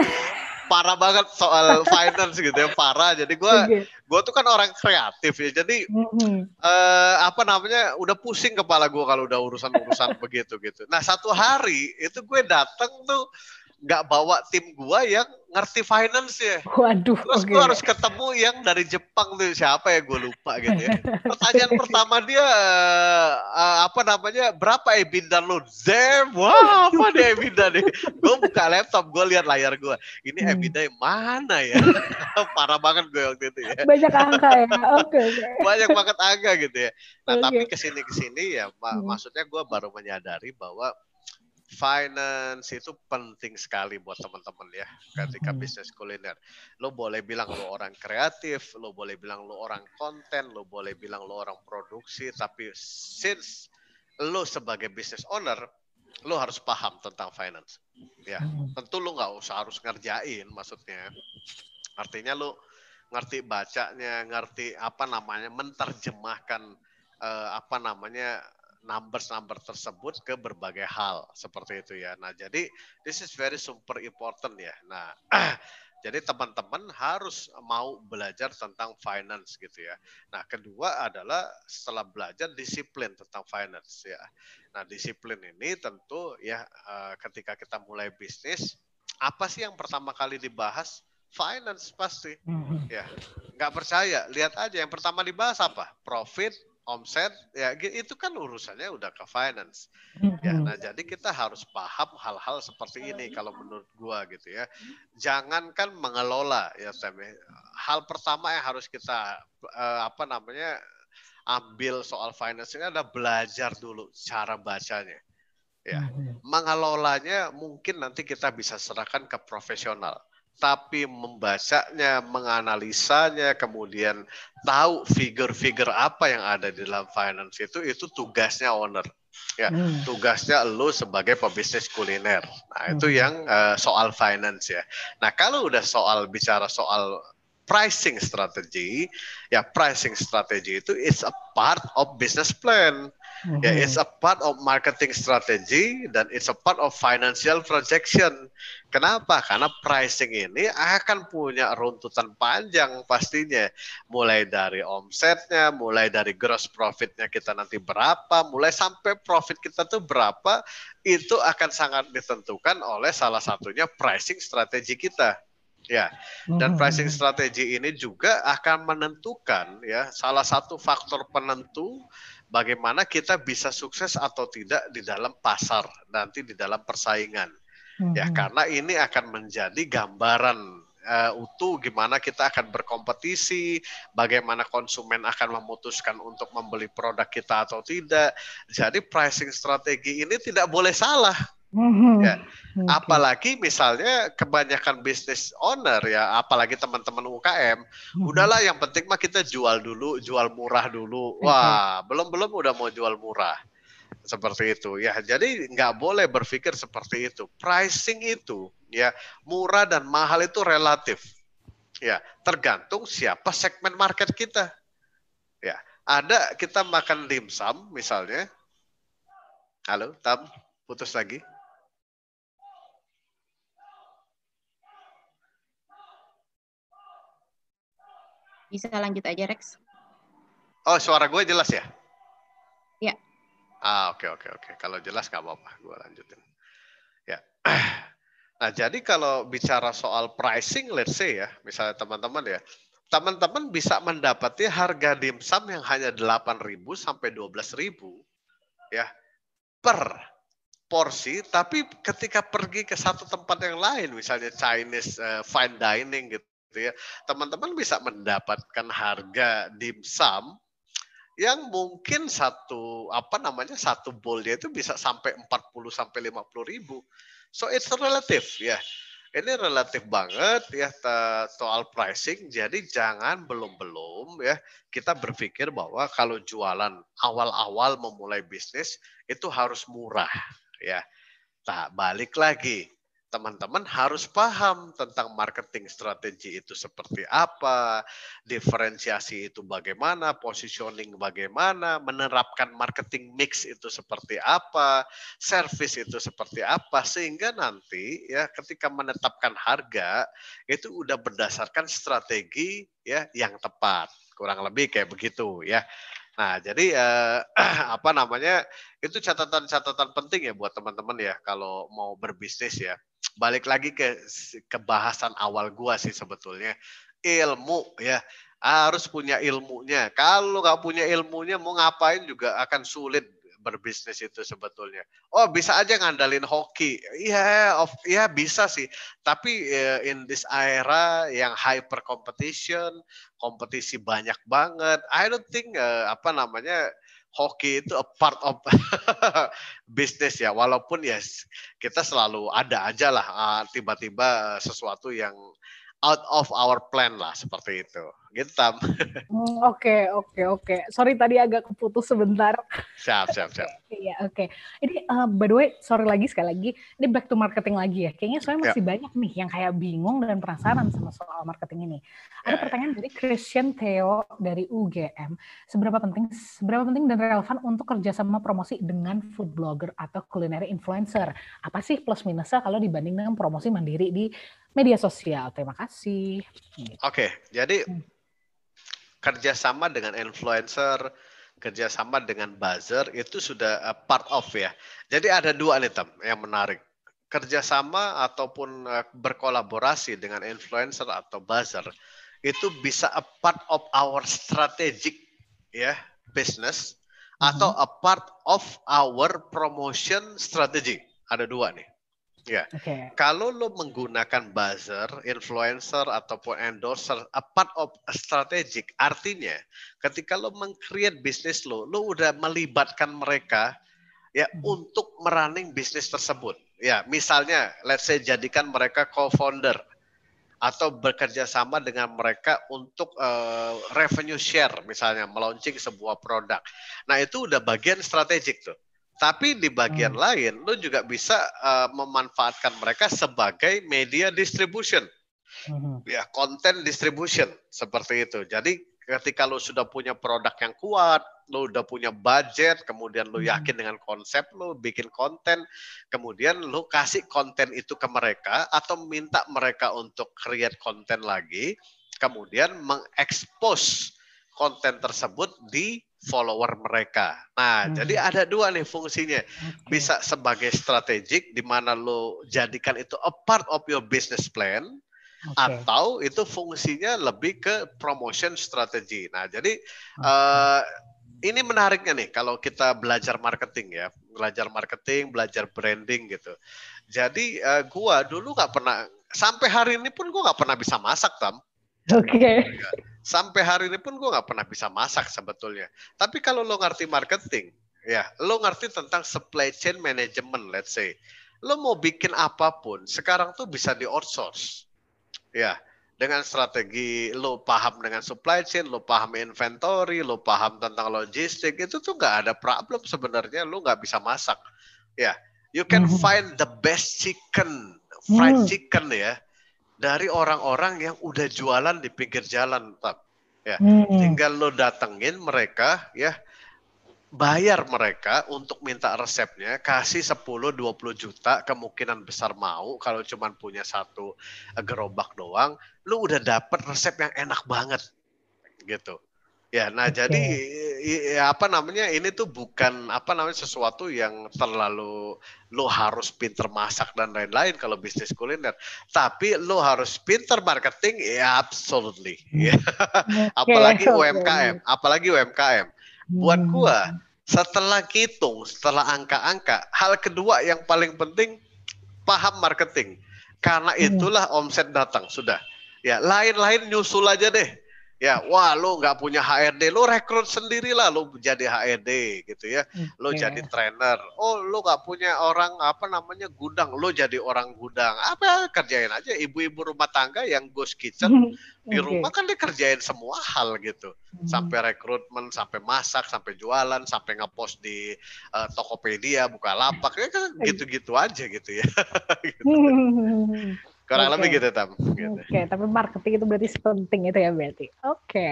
parah banget soal (laughs) finance gitu ya parah jadi gue okay. gue tuh kan orang kreatif ya jadi mm-hmm. uh, apa namanya udah pusing kepala gue kalau udah urusan urusan (laughs) begitu gitu nah satu hari itu gue datang tuh nggak bawa tim gua yang ngerti finance ya. Waduh. Terus okay. gua harus ketemu yang dari Jepang tuh siapa ya gue lupa gitu ya. (laughs) Pertanyaan pertama dia uh, apa namanya berapa EBITDA lo? Damn, wah (laughs) apa deh EBITDA nih? Gue buka laptop, gue lihat layar gue. Ini hmm. EBITDA yang mana ya? (laughs) Parah banget gue waktu itu ya. Banyak angka ya. Oke. Okay, okay. Banyak banget angka gitu ya. Nah okay. tapi ke sini ke sini ya, hmm. maksudnya gue baru menyadari bahwa finance itu penting sekali buat teman-teman ya ketika hmm. bisnis kuliner. Lo boleh bilang lo orang kreatif, lo boleh bilang lo orang konten, lo boleh bilang lo orang produksi, tapi since lo sebagai business owner, lo harus paham tentang finance. Ya, hmm. tentu lo nggak usah harus ngerjain, maksudnya. Artinya lo ngerti bacanya, ngerti apa namanya, menterjemahkan uh, apa namanya numbers-number tersebut ke berbagai hal seperti itu ya. Nah, jadi this is very super important ya. Nah, (clears throat) jadi teman-teman harus mau belajar tentang finance gitu ya. Nah, kedua adalah setelah belajar disiplin tentang finance ya. Nah, disiplin ini tentu ya eh, ketika kita mulai bisnis, apa sih yang pertama kali dibahas? Finance pasti. Mm-hmm. Ya, nggak percaya, lihat aja yang pertama dibahas apa? Profit, omset ya itu kan urusannya udah ke finance. Ya nah jadi kita harus paham hal-hal seperti ini kalau menurut gua gitu ya. Jangankan mengelola ya Teme hal pertama yang harus kita uh, apa namanya ambil soal finance ini adalah belajar dulu cara bacanya ya. Mengelolanya mungkin nanti kita bisa serahkan ke profesional tapi membacanya, menganalisanya, kemudian tahu figur-figur apa yang ada di dalam finance itu, itu tugasnya owner. Ya, hmm. tugasnya lo sebagai pebisnis kuliner. Nah, hmm. itu yang uh, soal finance ya. Nah, kalau udah soal bicara soal pricing strategy, ya pricing strategy itu is a part of business plan. Mm-hmm. Ya, it's a part of marketing strategy dan it's a part of financial projection. Kenapa? Karena pricing ini akan punya runtutan panjang pastinya. Mulai dari omsetnya, mulai dari gross profitnya kita nanti berapa, mulai sampai profit kita tuh berapa, itu akan sangat ditentukan oleh salah satunya pricing strategi kita. Ya, dan mm-hmm. pricing strategi ini juga akan menentukan ya salah satu faktor penentu bagaimana kita bisa sukses atau tidak di dalam pasar nanti di dalam persaingan hmm. ya karena ini akan menjadi gambaran uh, utuh gimana kita akan berkompetisi, bagaimana konsumen akan memutuskan untuk membeli produk kita atau tidak. Jadi pricing strategi ini tidak boleh salah. Mm-hmm. Ya. Okay. Apalagi misalnya kebanyakan bisnis owner ya, apalagi teman-teman UKM, mm-hmm. udahlah yang penting mah kita jual dulu, jual murah dulu. Wah, belum belum udah mau jual murah seperti itu ya. Jadi nggak boleh berpikir seperti itu. Pricing itu ya murah dan mahal itu relatif. Ya, tergantung siapa segmen market kita. Ya, ada kita makan dimsum misalnya. Halo, Tam, putus lagi. Bisa lanjut aja, Rex. Oh, suara gue jelas ya? Ya. Ah, oke, okay, oke, okay, oke. Okay. Kalau jelas nggak apa-apa, gue lanjutin. Ya. (clears throat) Nah, jadi kalau bicara soal pricing, let's say ya, misalnya teman-teman ya, teman-teman bisa mendapati harga dimsum yang hanya 8.000 sampai 12.000 ya per porsi, tapi ketika pergi ke satu tempat yang lain, misalnya Chinese uh, fine dining gitu ya, teman-teman bisa mendapatkan harga dimsum yang mungkin satu apa namanya satu bowlnya itu bisa sampai 40 sampai 50 ribu. So it's relative ya. Ini relatif banget ya soal pricing. Jadi jangan belum-belum ya kita berpikir bahwa kalau jualan awal-awal memulai bisnis itu harus murah ya. Nah, balik lagi teman-teman harus paham tentang marketing strategi itu seperti apa, diferensiasi itu bagaimana, positioning bagaimana, menerapkan marketing mix itu seperti apa, service itu seperti apa sehingga nanti ya ketika menetapkan harga itu udah berdasarkan strategi ya yang tepat. Kurang lebih kayak begitu ya. Nah, jadi eh, (clears throat) apa namanya itu catatan-catatan penting ya buat teman-teman ya kalau mau berbisnis ya. Balik lagi ke kebahasan awal gua sih sebetulnya ilmu ya harus punya ilmunya. Kalau nggak punya ilmunya mau ngapain juga akan sulit berbisnis itu sebetulnya. Oh bisa aja ngandalin hoki, iya, yeah, ya bisa sih. Tapi uh, in this era yang hyper competition, kompetisi banyak banget, I don't think uh, apa namanya hoki itu a part of (laughs) bisnis ya. Walaupun ya kita selalu ada aja lah uh, tiba-tiba sesuatu yang out of our plan lah seperti itu. Gitu Tam. Oke oke oke. Sorry tadi agak keputus sebentar. Siap siap siap. (laughs) Iya oke. Okay. Ini uh, by the way sorry lagi sekali lagi. Ini back to marketing lagi ya. Kayaknya soalnya masih yeah. banyak nih yang kayak bingung dan penasaran sama soal marketing ini. Ada yeah, pertanyaan dari Christian Theo dari UGM. Seberapa penting seberapa penting dan relevan untuk kerjasama promosi dengan food blogger atau culinary influencer? Apa sih plus minusnya kalau dibanding dengan promosi mandiri di media sosial. Terima kasih. Oke, okay, jadi hmm. Kerjasama dengan influencer, kerjasama dengan buzzer itu sudah uh, part of ya. Jadi ada dua nih tem yang menarik. Kerjasama ataupun uh, berkolaborasi dengan influencer atau buzzer itu bisa a part of our strategic ya business atau mm-hmm. a part of our promotion strategy. Ada dua nih. Ya, okay. kalau lo menggunakan buzzer, influencer ataupun endorser, a part of a strategic, artinya ketika lo mengcreate bisnis lo, lo udah melibatkan mereka ya hmm. untuk merunning bisnis tersebut. Ya, misalnya, let's say jadikan mereka co-founder atau bekerja sama dengan mereka untuk uh, revenue share, misalnya melaunching sebuah produk. Nah itu udah bagian strategik tuh tapi di bagian hmm. lain, lu juga bisa uh, memanfaatkan mereka sebagai media distribution. Hmm. Ya, content distribution seperti itu. Jadi ketika lu sudah punya produk yang kuat, lu udah punya budget, kemudian lu hmm. yakin dengan konsep lu bikin konten, kemudian lu kasih konten itu ke mereka atau minta mereka untuk create konten lagi, kemudian mengekspos konten tersebut di follower mereka. Nah, hmm. jadi ada dua nih fungsinya. Okay. Bisa sebagai strategik di mana lo jadikan itu a part of your business plan okay. atau itu fungsinya lebih ke promotion strategi. Nah, jadi okay. uh, eh, ini menariknya nih kalau kita belajar marketing ya, belajar marketing, belajar branding gitu. Jadi uh, gua dulu nggak pernah sampai hari ini pun gua nggak pernah bisa masak, Tam. Oke. Okay. Sampai hari ini pun gue nggak pernah bisa masak sebetulnya. Tapi kalau lo ngerti marketing, ya, lo ngerti tentang supply chain management, let's say, lo mau bikin apa pun, sekarang tuh bisa di outsource, ya, dengan strategi lo paham dengan supply chain, lo paham inventory, lo paham tentang logistik, itu tuh nggak ada problem sebenarnya, lo nggak bisa masak, ya. You can mm-hmm. find the best chicken, fried mm. chicken ya dari orang-orang yang udah jualan di pinggir jalan, Pak. Ya, hmm. tinggal lo datengin mereka ya bayar mereka untuk minta resepnya, kasih 10 20 juta, kemungkinan besar mau kalau cuma punya satu gerobak doang, lu udah dapet resep yang enak banget. Gitu. Ya, nah okay. jadi ya, apa namanya ini tuh bukan apa namanya sesuatu yang terlalu lo harus pinter masak dan lain-lain kalau bisnis kuliner. Tapi lo harus pinter marketing, ya absolutely. Okay. (laughs) apalagi UMKM, apalagi UMKM. Buat hmm. gua setelah hitung, setelah angka-angka, hal kedua yang paling penting paham marketing. Karena Hmm. itulah omset datang sudah. Ya, lain-lain nyusul aja deh. Ya, wah lu nggak punya HRD, lu rekrut sendirilah lu jadi HRD gitu ya. Lu Oke. jadi trainer. Oh, lu nggak punya orang apa namanya gudang, lu jadi orang gudang. Apa kerjain aja ibu-ibu rumah tangga yang ghost kitchen (laughs) di rumah kan dia kerjain semua hal gitu Hmm. sampai rekrutmen, sampai masak, sampai jualan, sampai ngepost di eh, Tokopedia, buka lapak, ya kan Iya. gitu-gitu aja gitu ya. (laughs) Hmm. Kurang Oke. lebih gitu tam. Gitu. Oke, tapi marketing itu berarti penting itu ya berarti. Oke,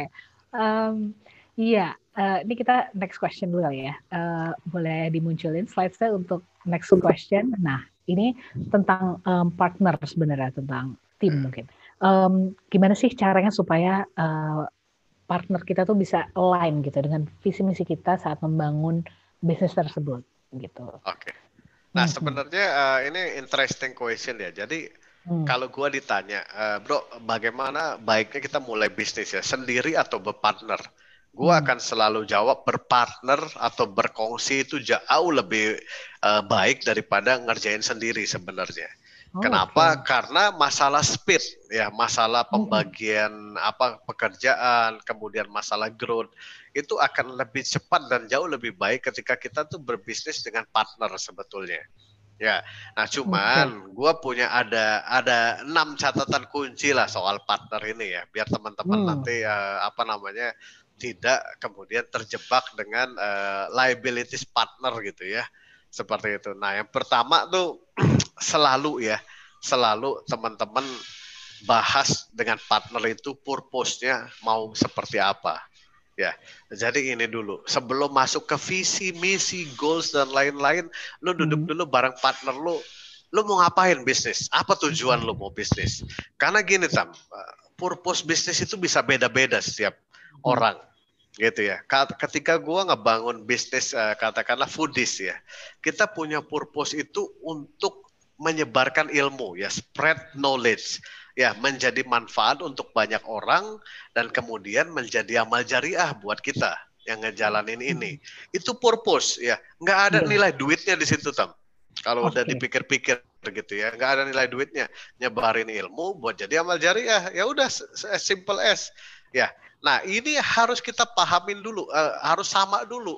Em, iya. eh, ini kita next question dulu kali ya. Eh, boleh dimunculin slide-nya untuk next question. Nah, ini tentang em, partner sebenarnya tentang tim mungkin. Em, gimana sih caranya supaya eh, partner kita tuh bisa align gitu dengan visi misi kita saat membangun bisnis tersebut gitu. Oke. Nah, Mhm. sebenarnya eh, ini interesting question ya. Jadi Hmm. kalau gua ditanya, eh, bro, bagaimana baiknya kita mulai bisnis ya, sendiri atau berpartner? Gua Hmm. akan selalu jawab berpartner atau berkongsi itu jauh lebih eh, baik daripada ngerjain sendiri sebenarnya. Oh, Kenapa? oke. Karena masalah speed ya, masalah Hmm. pembagian apa pekerjaan, kemudian masalah growth itu akan lebih cepat dan jauh lebih baik ketika kita tuh berbisnis dengan partner sebetulnya. Ya, nah cuman gua punya ada ada enam catatan kunci lah soal partner ini ya, biar teman-teman Hmm. nanti eh, apa namanya tidak kemudian terjebak dengan eh, liabilities partner gitu ya, seperti itu. Nah yang pertama tuh (clears throat) selalu ya, selalu teman-teman bahas dengan partner itu purpose-nya mau seperti apa. Ya, jadi ini dulu. Sebelum masuk ke visi, misi, goals dan lain-lain, lu duduk Hmm. dulu bareng partner lu. Lu mau ngapain bisnis? Apa tujuan lu mau bisnis? Karena gini tam, uh, purpose bisnis itu bisa beda-beda setiap Hmm. orang, gitu ya. Ka- Ketika gua ngebangun bisnis, uh, katakanlah foodies ya, kita punya purpose itu untuk menyebarkan ilmu ya, spread knowledge ya menjadi manfaat untuk banyak orang dan kemudian menjadi amal jariah buat kita yang ngejalanin ini. Itu purpose ya. Nggak ada Iya. nilai duitnya di situ tam. Kalau udah Oke. dipikir-pikir gitu ya, nggak ada nilai duitnya. Nyebarin ilmu buat jadi amal jariah. Ya udah as simple as. Ya. Nah, ini harus kita pahamin dulu, eh, harus sama dulu.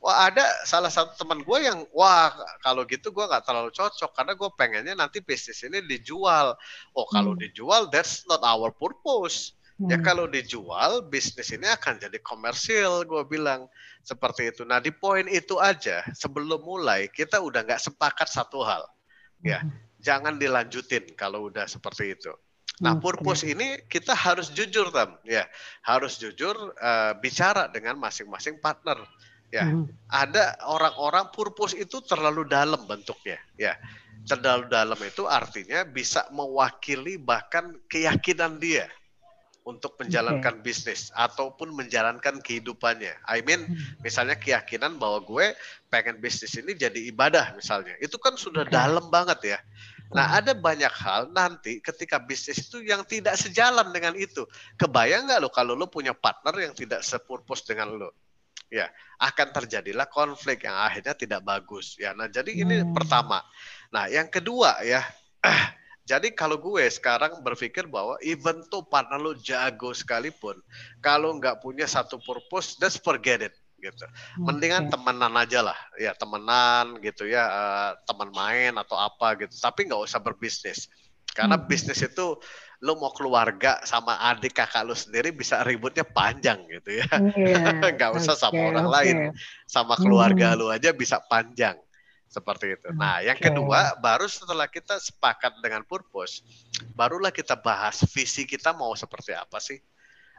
Wah ada salah satu teman gue yang wah kalau gitu gue nggak terlalu cocok karena gue pengennya nanti bisnis ini dijual. Oh kalau Hmm. dijual that's not our purpose. Ya Hmm. kalau dijual bisnis ini akan jadi komersil gue bilang seperti itu. Nah di poin itu aja sebelum mulai kita udah nggak sepakat satu hal. Ya Hmm. jangan dilanjutin kalau udah seperti itu. Nah Oke. purpose ini kita harus jujur tam ya harus jujur eh, bicara dengan masing-masing partner. Ya Hmm. ada orang-orang purpose itu terlalu dalam bentuknya ya terlalu dalam itu artinya bisa mewakili bahkan keyakinan dia untuk menjalankan bisnis ataupun menjalankan kehidupannya. I mean, Hmm. misalnya keyakinan bahwa gue pengen bisnis ini jadi ibadah misalnya. Itu kan sudah Oke. dalam banget ya. Nah, Hmm. ada banyak hal nanti ketika bisnis itu yang tidak sejalan dengan itu. Kebayang nggak lo kalau lo punya partner yang tidak sepurpose dengan lo? Ya, akan terjadilah konflik yang akhirnya tidak bagus. Ya, nah jadi ini Hmm. pertama. Nah, yang kedua ya, (clears throat) jadi kalau gue sekarang berpikir bahwa even tuh partner lo jago sekalipun, kalau nggak punya satu purpose, just forget it gitu. Mendingan Oke. temenan aja lah, ya temenan gitu ya, eh, teman main atau apa gitu. Tapi nggak usah berbisnis, karena Hmm. bisnis itu lo mau keluarga sama adik kakak lo sendiri bisa ributnya panjang gitu ya. (laughs) Nggak usah sama oke, orang oke. lain, sama keluarga Hmm. lo aja bisa panjang seperti itu. Nah, yang kedua baru setelah kita sepakat dengan purpose, barulah kita bahas visi kita mau seperti apa sih.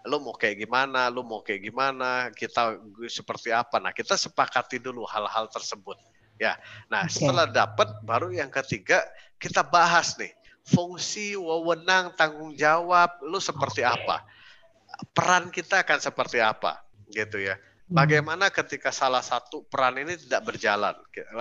Lo mau kayak gimana, lo mau kayak gimana, kita seperti apa. Nah, kita sepakati dulu hal-hal tersebut. Ya. Nah, Oke. setelah dapat baru yang ketiga kita bahas nih fungsi, wewenang, tanggung jawab lo seperti apa. Peran kita akan seperti apa gitu ya. Hmm. Bagaimana ketika salah satu peran ini tidak berjalan?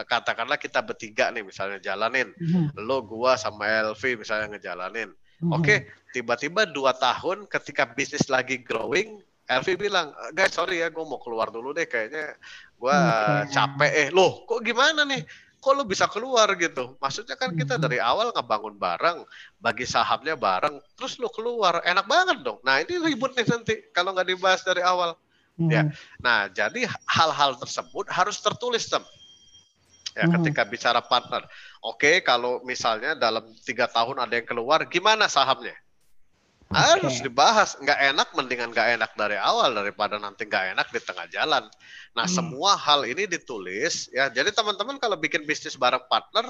Katakanlah kita bertiga nih misalnya jalanin, Hmm. lo, gua sama Elvi misalnya ngejalanin. Hmm. Oke, tiba-tiba dua tahun ketika bisnis lagi growing, Elvi bilang, guys sorry ya, gue mau keluar dulu deh, kayaknya gue Oke. capek. Eh, loh, kok gimana nih? Kok lo bisa keluar gitu? Maksudnya kan kita Mhm. dari awal ngebangun bareng, bagi sahamnya bareng, terus lo keluar, enak banget dong. Nah ini ribut nih nanti kalau nggak dibahas dari awal. Ya. Mhm. Nah, jadi hal-hal tersebut harus tertulis, tem. Ya, Mhm. ketika bicara partner. Oke, kalau misalnya dalam tiga tahun ada yang keluar, gimana sahamnya? Harus dibahas. Nggak enak, mendingan nggak enak dari awal daripada nanti nggak enak di tengah jalan. Nah, Hmm. semua hal ini ditulis. Ya, jadi teman-teman kalau bikin bisnis bareng partner,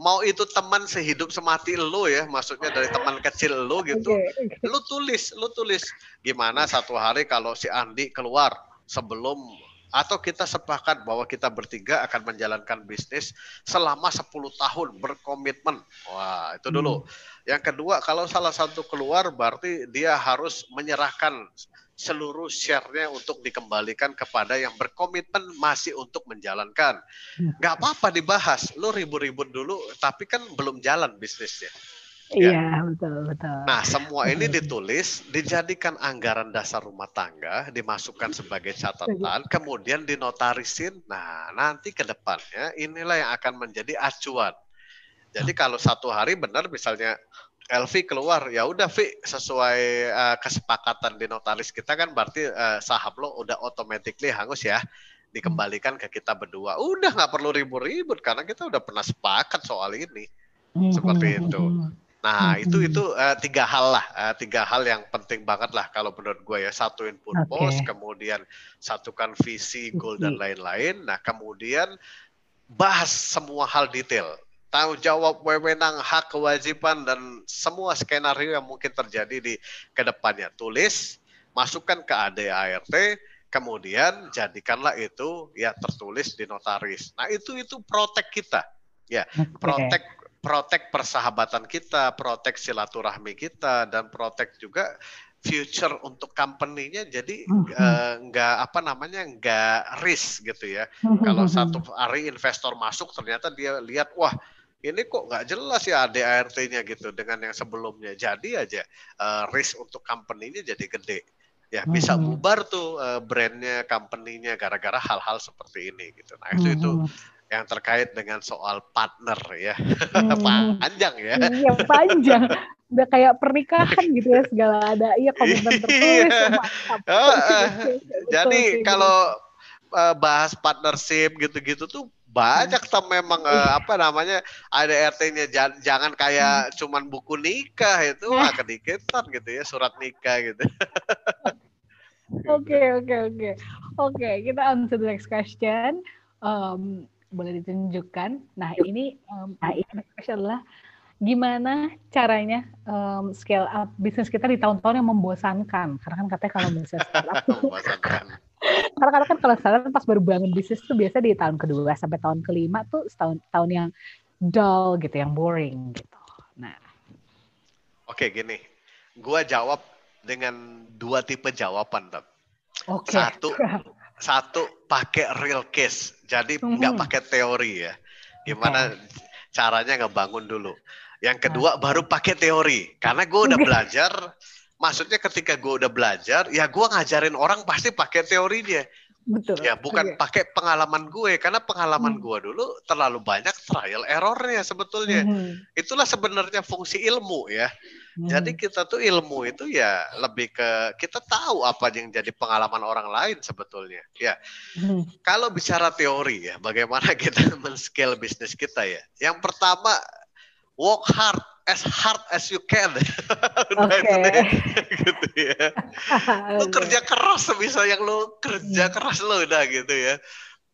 mau itu teman sehidup semati lo ya, maksudnya dari teman kecil lo gitu, oke. lu tulis, lu tulis gimana satu hari kalau si Andi keluar sebelum atau kita sepakat bahwa kita bertiga akan menjalankan bisnis selama 10 tahun berkomitmen. Wah, itu dulu. Yang kedua, kalau salah satu keluar berarti dia harus menyerahkan seluruh share-nya untuk dikembalikan kepada yang berkomitmen masih untuk menjalankan. Nggak apa-apa dibahas, lu ribut-ribut dulu, tapi kan belum jalan bisnisnya. Iya, betul, betul. Nah, semua ini ditulis, dijadikan anggaran dasar rumah tangga, dimasukkan sebagai catatan, kemudian dinotarisin. Nah, nanti ke depannya inilah yang akan menjadi acuan. Jadi kalau satu hari benar misalnya Elvi keluar, ya udah Vi sesuai eh, kesepakatan di notaris kita kan berarti eh, saham lo udah automatically hangus ya dikembalikan ke kita berdua. Udah nggak perlu ribut-ribut karena kita udah pernah sepakat soal ini. seperti itu. Nah, Mhm. itu itu eh, tiga hal lah, eh, tiga hal yang penting banget lah kalau menurut gue ya. Satuin purpose, Oke. kemudian satukan visi, goal dan lain-lain. Nah, kemudian bahas semua hal detail. Tanggung jawab, wewenang, hak, kewajiban dan semua skenario yang mungkin terjadi di ke depannya. Tulis, masukkan ke ADART, kemudian jadikanlah itu ya tertulis di notaris. Nah, itu itu protek kita. Ya, protek protek persahabatan kita, protek silaturahmi kita, dan protek juga future untuk company-nya. Jadi Mhm. eh, nggak apa namanya nggak risk gitu ya. Kalau satu hari investor masuk ternyata dia lihat wah ini kok nggak jelas ya ADART-nya gitu dengan yang sebelumnya. Jadi aja eh, risk untuk company-nya jadi gede. Ya bisa Mhm. bubar tuh eh, brandnya, company-nya gara-gara hal-hal seperti ini gitu. Nah itu itu yang terkait dengan soal partner ya. Mhm. (laughs) Panjang ya. Iya panjang. Udah kayak pernikahan gitu ya segala ada iya komitmen (laughs) tertulis. Iya. mantap. Heeh. Betul Jadi kalau eh, bahas partnership gitu-gitu tuh banyak tuh memang eh, apa namanya ada RT-nya Jan- jangan kayak cuman buku nikah itu wah kedikitan gitu ya surat nikah gitu. (laughs) Oke oke oke oke kita on to the next question. Um, boleh ditunjukkan. Nah ini um, next question adalah gimana caranya um, scale up bisnis kita di tahun-tahun yang membosankan? Karena kan katanya kalau bisnis startup (laughs) (laughs) karena kadang kan kalau startup pas baru bangun bisnis tuh biasa di tahun kedua sampai tahun kelima tuh setahun tahun yang dull gitu, yang boring gitu. Nah, Oke gini, gua jawab dengan dua tipe jawaban, oke. Satu, satu pakai real case, jadi nggak Mhm. pakai teori ya. Gimana caranya ngebangun dulu. Yang kedua baru pakai teori, karena gue udah belajar. Maksudnya ketika gue udah belajar, ya gue ngajarin orang pasti pakai teorinya. Betul. Ya bukan Oke. pakai pengalaman gue, karena pengalaman Hmm. gue dulu terlalu banyak trial errornya sebetulnya. Mhm. Itulah sebenarnya fungsi ilmu ya. Jadi Mhm. kita tuh ilmu itu ya lebih ke kita tahu apa yang jadi pengalaman orang lain sebetulnya. Ya, Mhm. kalau bicara teori ya, bagaimana (laughs) kita men-scale bisnis kita ya. Yang pertama, work hard as hard as you can. Udah (laughs) Oke. deh, gitu ya. (laughs) Lu kerja keras sebisa yang lu kerja Hmm. keras lu udah gitu ya.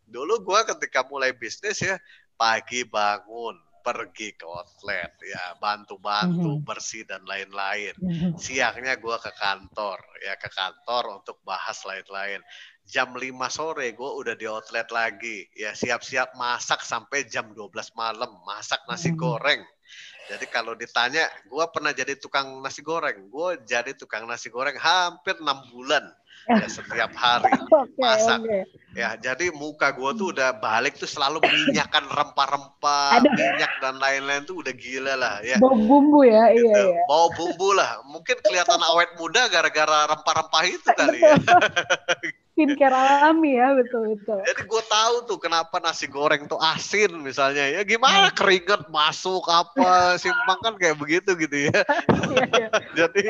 Dulu gua ketika mulai bisnis ya, pagi bangun, pergi ke outlet ya, bantu-bantu Mhm. bersih dan lain-lain Mhm. siangnya gue ke kantor ya ke kantor untuk bahas lain-lain jam 5 sore gue udah di outlet lagi ya siap-siap masak sampai jam 12 malam masak nasi Hmm. goreng jadi kalau ditanya gue pernah jadi tukang nasi goreng gue jadi tukang nasi goreng hampir enam bulan ya (laughs) setiap hari (laughs) Oke, masak. oke. Ya, jadi muka gue tuh udah balik tuh selalu minyakan rempah-rempah, minyak dan lain-lain tuh udah gila lah ya. Bau bumbu ya, iya Gitu. iya. Bau bumbu lah. Mungkin kelihatan awet muda gara-gara rempah-rempah itu kali ya. (laughs) Skincare alami ya, betul betul. Jadi gue tahu tuh kenapa nasi goreng tuh asin misalnya. Ya gimana keringet masuk apa simpang kan kayak begitu gitu ya. Iya, iya. Jadi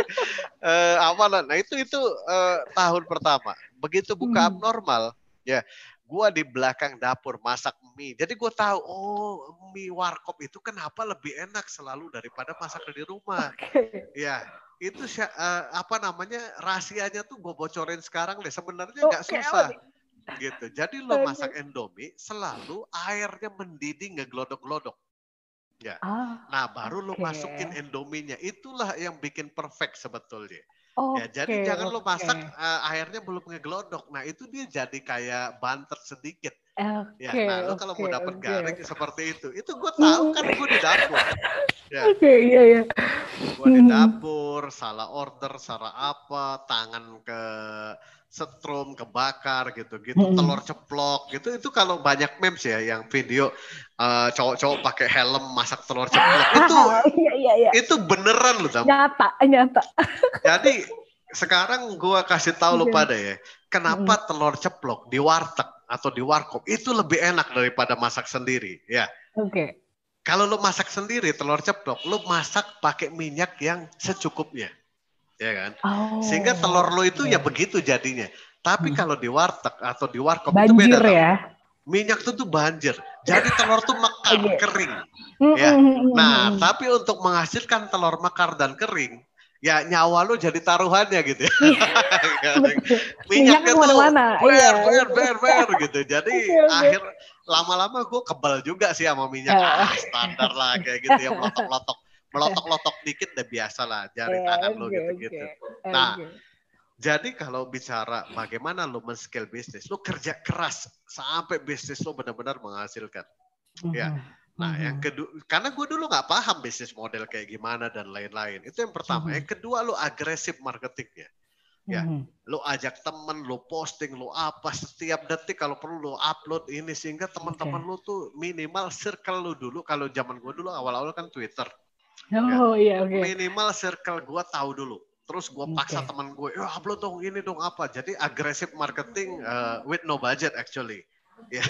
eh, apa lah? Nah itu itu eh, tahun pertama. Begitu buka Hmm. abnormal, ya gua di belakang dapur masak mie. Jadi gue tahu oh mie warkop itu kenapa lebih enak selalu daripada masak di rumah. (laughs) Oke. Ya itu eh, apa namanya rahasianya tuh gue bocorin sekarang deh. Sebenarnya nggak Oke, susah gitu. Jadi lo masak Indomie selalu airnya mendidih ngeglodok-glodok. Ah, Nah baru lo Oke. masukin Indominya. Itulah yang bikin perfect sebetulnya. Oke. Ya, jadi jangan lo masak eh, airnya belum ngeglodok. Nah, itu dia jadi kayak banter sedikit. Ya, Oke, nah lo kalau mau oke, dapet oke. garing seperti itu, itu gue tahu kan gue di dapur. Ya, Oke, iya iya. gue di Hmm. dapur, salah order, salah apa, tangan ke setrum, kebakar gitu-gitu, Hmm. telur ceplok gitu. Itu kalau banyak memes ya yang video eh, cowok-cowok pakai helm masak telur ceplok (laughs) itu Iya iya iya. itu beneran loh, Tam. Nyata, nyata. (laughs) Jadi sekarang gua kasih tahu lo Oke. pada ya, kenapa telur ceplok di warteg atau di warkop itu lebih enak daripada masak sendiri, ya. Oke. Kalau lo masak sendiri telur ceplok, lo masak pakai minyak yang secukupnya, ya kan? Oh. Sehingga telur lo itu ya begitu jadinya. Tapi Hmm. kalau di warteg atau di warkop itu banjir beda. Tam. ya. Minyak tuh tuh banjir. Jadi telur tuh mekar, Oke. kering. Mm, Ya. mm, mm, Nah, tapi untuk menghasilkan telur mekar dan kering, ya nyawa lo jadi taruhannya gitu ya. (laughs) Betul. Minyaknya Minyak tuh ke mana-mana, ber, iya. ber, ber, ber, gitu. Jadi akhir lama-lama gue kebal juga sih sama minyak. Ah. Ah, standar lah kayak gitu ya, melotok-lotok. Melotok-lotok dikit udah biasa lah, jari Ya, tangan lo oke, gitu-gitu. oke. Nah, Oke. Jadi kalau bicara bagaimana lo men-scale bisnis, lo kerja keras sampai bisnis lo benar-benar menghasilkan. ya. Mhm. Nah, Mhm. yang kedua, karena gue dulu nggak paham bisnis model kayak gimana dan lain-lain. Itu yang pertama. Mhm. Yang kedua, lo agresif marketingnya. ya. Mhm. Lo ajak temen, lo posting, lo apa setiap detik kalau perlu lo upload ini sehingga teman-teman lo tuh minimal circle lo dulu. Kalau zaman gue dulu awal-awal kan Twitter, Oh iya oke. minimal circle gue tahu dulu. Terus gue paksa Oke. teman gue, ya upload dong ini dong apa. Jadi agresif marketing uh, with no budget actually. (laughs) Ya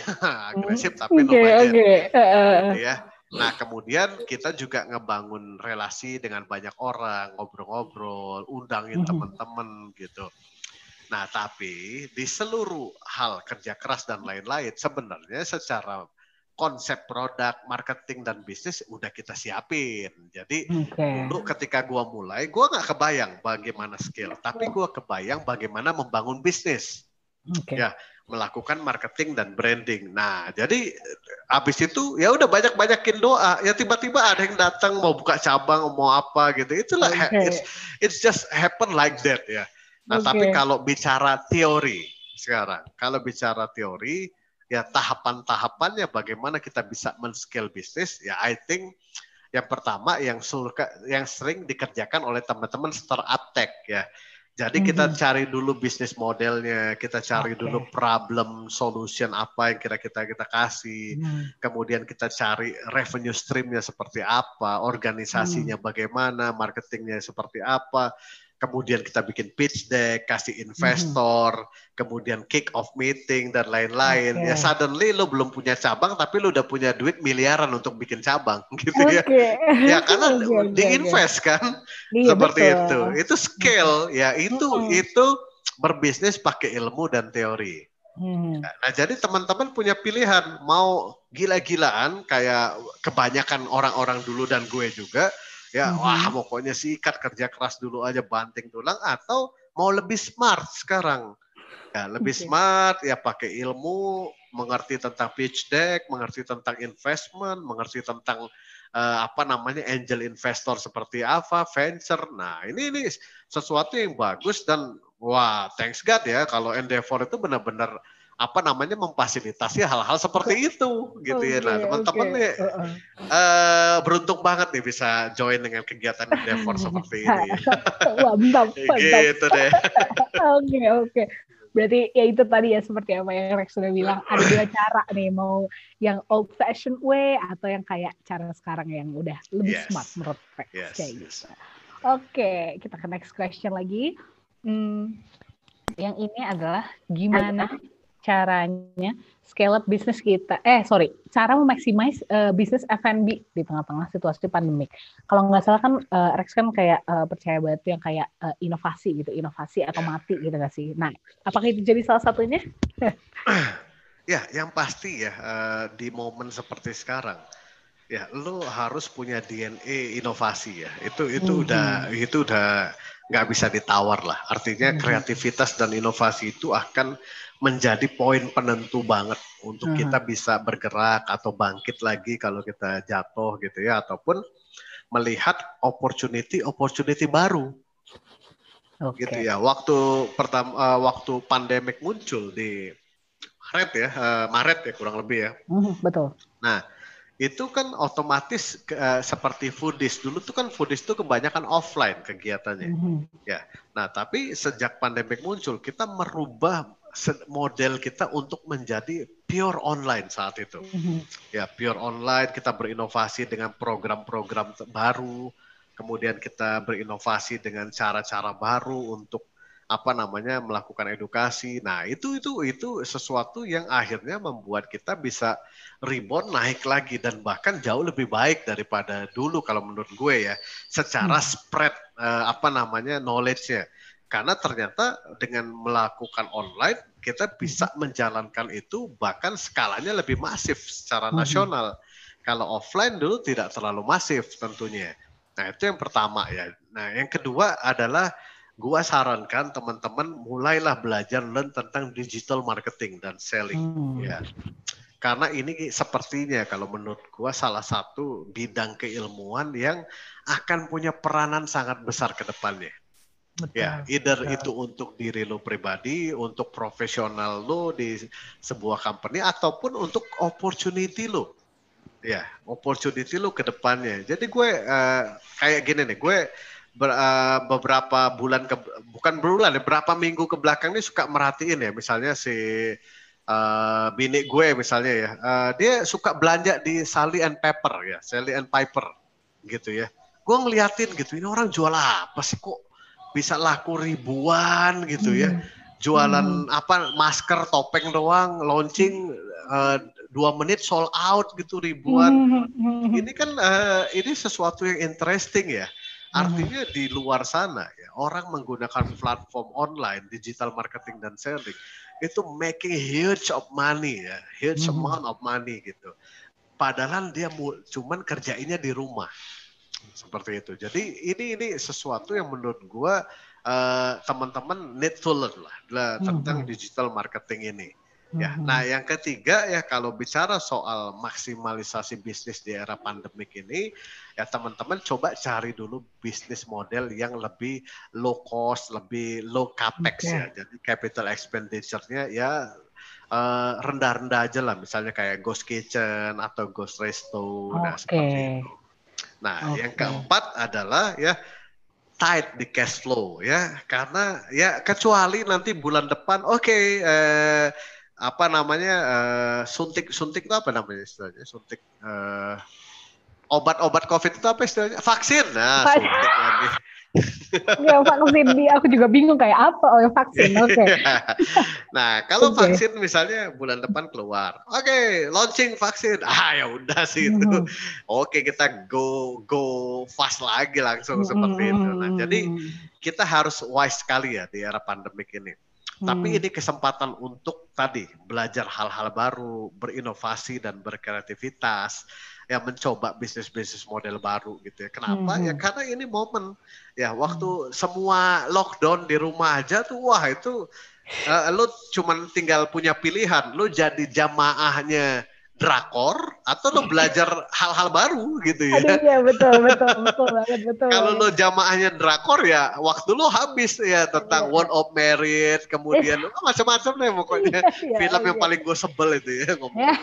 agresif tapi no budget. oke. Eh, eh, eh. ya. Nah, kemudian kita juga ngebangun relasi dengan banyak orang, ngobrol-ngobrol, undangin Mhm. teman-teman gitu. Nah, tapi di seluruh hal kerja keras dan lain-lain, sebenarnya secara konsep produk, marketing dan bisnis udah kita siapin. Jadi Oke. dulu ketika gua mulai, gua nggak kebayang bagaimana skill, tapi gua kebayang bagaimana membangun bisnis Oke. Ya. melakukan marketing dan branding. Nah, jadi habis itu ya udah banyak-banyakin doa. Ya tiba-tiba ada yang datang mau buka cabang, mau apa gitu. Itulah Oke. it's, it's just happen like that ya. Nah, Oke. tapi kalau bicara teori sekarang, kalau bicara teori ya tahapan-tahapannya bagaimana kita bisa men-scale bisnis ya I think yang pertama yang suka yang sering dikerjakan oleh teman-teman startup tech ya. Jadi kita Mhm. cari dulu bisnis modelnya, kita cari Oke. dulu problem solution apa yang kira-kira kita kasih, Hmm. kemudian kita cari revenue streamnya seperti apa, organisasinya bagaimana, marketingnya seperti apa, kemudian kita bikin pitch deck, kasih investor, kemudian kick off meeting dan lain-lain. Oke. Ya suddenly lo belum punya cabang tapi lo udah punya duit miliaran untuk bikin cabang (laughs) gitu ya. Oke. Ya karena oke, diinvest kan Iya, seperti betul. itu. Itu scale ya itu Mm-mm. itu berbisnis pakai ilmu dan teori. Hmm. Nah, jadi teman-teman punya pilihan mau gila-gilaan kayak kebanyakan orang-orang dulu dan gue juga ya Mhm. wah pokoknya sikat kerja keras dulu aja banting tulang atau mau lebih smart sekarang. Ya, lebih Oke. smart ya pakai ilmu, mengerti tentang pitch deck, mengerti tentang investment, mengerti tentang eh, apa namanya angel investor seperti apa, venture. Nah, ini ini sesuatu yang bagus dan wah, thanks God ya kalau Endeavor itu benar-benar apa namanya memfasilitasi hal-hal seperti itu gitu ya. Nah, teman-teman oke. nih Heeh. eh, beruntung banget nih bisa join dengan kegiatan Endeavor (laughs) seperti ini. Wah, (laughs) mantap, (laughs) mantap. gitu deh. Oke, oke. Berarti ya itu tadi ya seperti apa yang Rex sudah bilang ada dua cara nih mau yang old fashion way atau yang kayak cara sekarang yang udah lebih Yes. smart menurut Rex Yes, kayak yes. gitu. Oke, kita ke next question lagi. Hmm, yang ini adalah gimana caranya scale up bisnis kita? Eh sorry, cara memaksimais eh, bisnis F&B di tengah-tengah situasi pandemik. Kalau nggak salah kan eh, Rex kan kayak eh, percaya banget yang kayak eh, inovasi gitu, inovasi atau mati gitu nggak sih? Nah, apakah itu jadi salah satunya? (clears throat) Ya, yang pasti ya eh, di momen seperti sekarang, ya lu harus punya DNA inovasi ya. Itu itu Mhm. udah itu udah nggak bisa ditawar lah. Artinya Mhm. kreativitas dan inovasi itu akan menjadi poin penentu banget untuk Mhm. kita bisa bergerak atau bangkit lagi kalau kita jatuh gitu ya, ataupun melihat opportunity opportunity baru Oke. gitu ya. Waktu pertama eh, waktu pandemik muncul di Maret ya, eh, Maret ya kurang lebih ya. Mhm, betul. Nah, itu kan otomatis eh, seperti foodies. Dulu tuh kan foodies tuh kebanyakan offline kegiatannya. Mhm. Nah, tapi sejak pandemik muncul, kita merubah model kita untuk menjadi pure online saat itu. Mhm. Ya, pure online, kita berinovasi dengan program-program baru, kemudian kita berinovasi dengan cara-cara baru untuk apa namanya melakukan edukasi. Nah, itu itu itu sesuatu yang akhirnya membuat kita bisa rebound naik lagi dan bahkan jauh lebih baik daripada dulu kalau menurut gue ya, secara Hmm. spread eh, apa namanya knowledge-nya. Karena ternyata dengan melakukan online kita bisa menjalankan itu bahkan skalanya lebih masif secara Mhm. nasional. Kalau offline dulu tidak terlalu masif tentunya. Nah, itu yang pertama ya. Nah, yang kedua adalah gua sarankan teman-teman mulailah belajar learn tentang digital marketing dan selling Hmm. ya. Karena ini sepertinya kalau menurut gua salah satu bidang keilmuan yang akan punya peranan sangat besar ke depannya. Betul. Ya, either betul. itu untuk diri lo pribadi, untuk profesional lo di sebuah company ataupun untuk opportunity lo. Ya, opportunity lo ke depannya. Jadi gue eh, kayak gini nih, gue ber- eh, beberapa bulan ke bukan bulan ya, berapa minggu ke belakang ini suka merhatiin ya, misalnya si eh, bini gue misalnya ya, eh, dia suka belanja di Sally and Pepper ya, Sally and Piper gitu ya. Gue ngeliatin gitu, ini orang jual apa sih kok bisa laku ribuan gitu ya. Hmm. Jualan apa masker, topeng doang, launching eh, dua menit sold out gitu ribuan. Mhm. Ini kan eh, ini sesuatu yang interesting ya. Artinya di luar sana ya orang menggunakan platform online, digital marketing dan selling itu making huge of money ya, huge Mhm. amount of money gitu. Padahal dia cuman kerjainnya di rumah seperti itu. Jadi ini ini sesuatu yang menurut gua eh, teman-teman need to learn lah, lah tentang Mhm. digital marketing ini. Ya, Mhm. nah yang ketiga ya kalau bicara soal maksimalisasi bisnis di era pandemik ini, ya teman-teman coba cari dulu bisnis model yang lebih low cost, lebih low capex Oke. ya. Jadi capital expenditure-nya ya eh, rendah-rendah aja lah, misalnya kayak ghost kitchen atau ghost resto, nah Oke. seperti itu. Nah, yang Oke. keempat adalah ya tight di cash flow ya, karena ya kecuali nanti bulan depan, oke, eh, apa namanya eh, suntik suntik itu apa namanya istilahnya suntik eh, obat-obat covid itu apa istilahnya vaksin nah Pak- suntik lagi (laughs) Ya vaksin di aku juga bingung kayak apa oh ya vaksin. Oke. (laughs) nah kalau Oke. vaksin misalnya bulan depan keluar oke launching vaksin (laughs) ah ya udah sih itu Mhm. oke kita go go fast lagi langsung seperti itu nah jadi Mhm. kita harus wise sekali ya di era pandemik ini Tapi Hmm. ini kesempatan untuk tadi belajar hal-hal baru, berinovasi dan berkreativitas, ya mencoba bisnis-bisnis model baru gitu ya. Kenapa? Mhm. Ya karena ini momen ya waktu semua lockdown di rumah aja tuh wah itu eh, lu cuman tinggal punya pilihan, lu jadi jamaahnya drakor atau lu belajar hal-hal baru gitu ya. Aduh ya betul betul betul banget betul. Kalau lo jamaahnya drakor ya waktu lo habis ya tentang Iya. One of Merit, kemudian oh, macam-macam deh pokoknya. Iya, Film yang iya. paling gue sebel itu ya ngomong. Ya.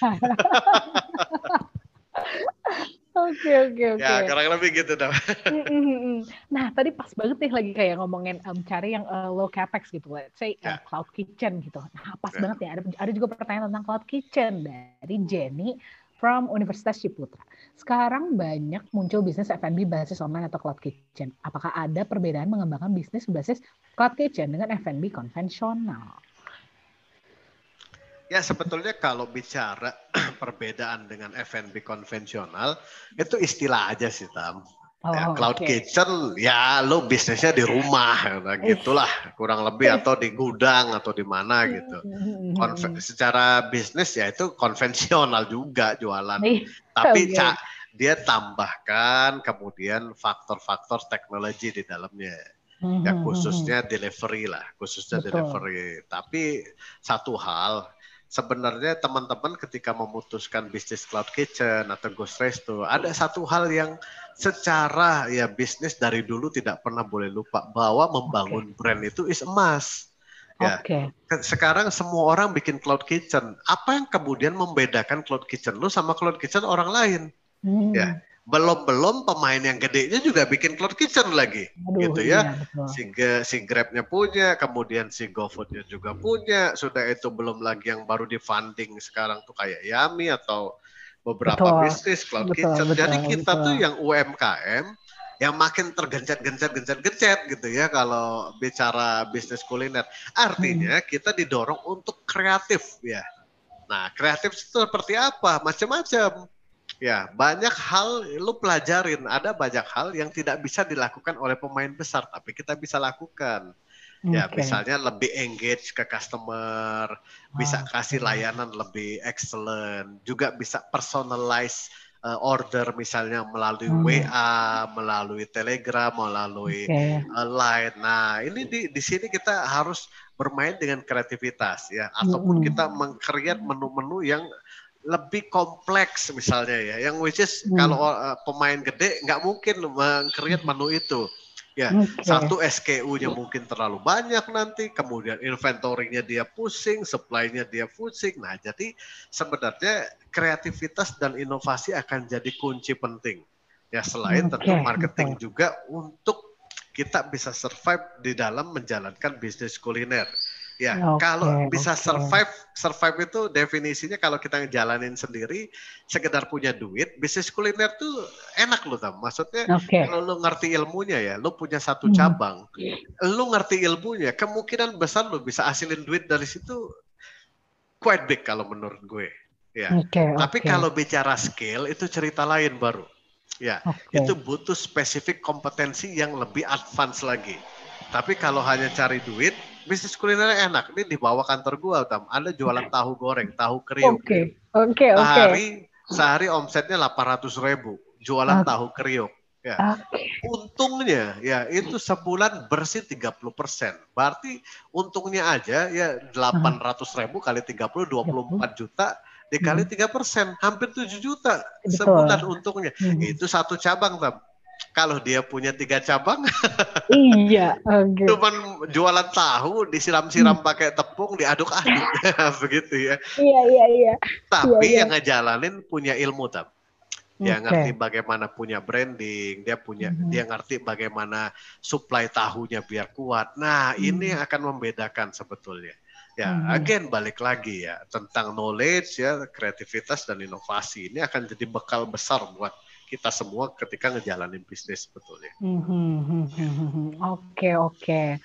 (laughs) Oke Oke oke. Ya kurang lebih gitu mm. Nah tadi pas banget nih lagi kayak ngomongin um, cari yang uh, low capex gitu, let's say uh, Ya. cloud kitchen gitu. Nah pas Ya. banget ya ada ada juga pertanyaan tentang cloud kitchen dari Jenny from Universitas Ciputra. Sekarang banyak muncul bisnis F&B basis online atau cloud kitchen. Apakah ada perbedaan mengembangkan bisnis berbasis cloud kitchen dengan F&B konvensional? Ya sebetulnya kalau bicara (clears throat) perbedaan dengan F&B konvensional itu istilah aja sih Tam. ya, Oh, cloud oke. kitchen ya lo bisnisnya di rumah nah, gitulah kurang lebih atau di gudang atau di mana gitu. Konve- (laughs) secara bisnis ya itu konvensional juga jualan. Nih, Tapi Oke. ca- dia tambahkan kemudian faktor-faktor teknologi di dalamnya. Ya mm, mm, khususnya delivery lah, khususnya Betul. delivery. Tapi satu hal, sebenarnya teman-teman ketika memutuskan bisnis cloud kitchen atau ghost resto, ada satu hal yang secara ya bisnis dari dulu tidak pernah boleh lupa bahwa membangun brand itu is emas. Ya, Oke. Ke- sekarang semua orang bikin cloud kitchen. Apa yang kemudian membedakan cloud kitchen lu sama cloud kitchen orang lain? Hmm. Ya. Belum-belum pemain yang gedenya juga bikin cloud kitchen lagi. Aduh, gitu ya. iya, betul. Si, si Grab-nya punya, kemudian si GoFood-nya juga punya. Sudah itu belum lagi yang baru di funding sekarang tuh kayak Yami atau beberapa Betul. bisnis cloud Betul, kitchen. betul, Jadi kita betul. tuh yang UMKM yang makin tergencet-gencet gencet-gencet gitu ya kalau bicara bisnis kuliner. Artinya Hmm. kita didorong untuk kreatif ya. Nah, kreatif itu seperti apa? Macam-macam. Ya, banyak hal lu pelajarin. Ada banyak hal yang tidak bisa dilakukan oleh pemain besar, tapi kita bisa lakukan. Ya, Oke. misalnya lebih engage ke customer, bisa Ah, kasih layanan lebih excellent, juga bisa personalize uh, order misalnya melalui Hmm. WA, melalui Telegram, melalui Oke. uh, Line. Nah, ini di di sini kita harus bermain dengan kreativitas ya, ataupun Mm-mm. kita meng-create menu-menu yang lebih kompleks misalnya ya, yang which is Hmm. kalau uh, pemain gede nggak mungkin meng-create menu itu. Ya, Oke. satu SKU-nya mungkin terlalu banyak nanti, kemudian inventory-nya dia pusing, supply-nya dia pusing. Nah, jadi sebenarnya kreativitas dan inovasi akan jadi kunci penting. Ya, selain Oke, tentu marketing betul. juga untuk kita bisa survive di dalam menjalankan bisnis kuliner. Ya, Oke, kalau bisa oke. survive, survive itu definisinya kalau kita ngejalanin sendiri, sekedar punya duit, bisnis kuliner tuh enak loh, Tam. Maksudnya Oke. kalau lu ngerti ilmunya ya, lu punya satu Hmm. cabang, lu ngerti ilmunya, kemungkinan besar lu bisa hasilin duit dari situ quite big kalau menurut gue. Ya. Oke. Tapi oke, kalau bicara skill itu cerita lain baru. Ya, oke. itu butuh spesifik kompetensi yang lebih advance lagi. Tapi kalau hanya cari duit, bisnis kuliner enak. Ini di bawah kantor gua, Tam. Ada jualan tahu goreng, tahu kriuk. Oke. Oke. Oke. Sehari, sehari omsetnya 800 ribu. Jualan Oke. tahu kriuk. Ya. Oke. Untungnya ya itu sebulan bersih 30%. Berarti untungnya aja ya 800 ribu kali 30 24 juta dikali 3 persen hampir 7 juta Hmm. Betul. sebulan untungnya. Hmm. Itu satu cabang Tam. Kalau dia punya tiga cabang, (laughs) Iya. Oke. cuman jualan tahu disiram-siram Hmm. pakai tepung diaduk-aduk (laughs) begitu ya. Iya. Iya. Iya. Tapi iya. yang ngejalanin punya ilmu Tam. Dia Oke. ngerti bagaimana punya branding, dia punya Mhm. dia ngerti bagaimana supply tahunya biar kuat. Nah, ini yang akan membedakan sebetulnya. Ya, Mhm. again balik lagi ya tentang knowledge ya, kreativitas dan inovasi. Ini akan jadi bekal besar buat kita semua ketika ngejalanin bisnis sebetulnya. Mhm. Oke oke.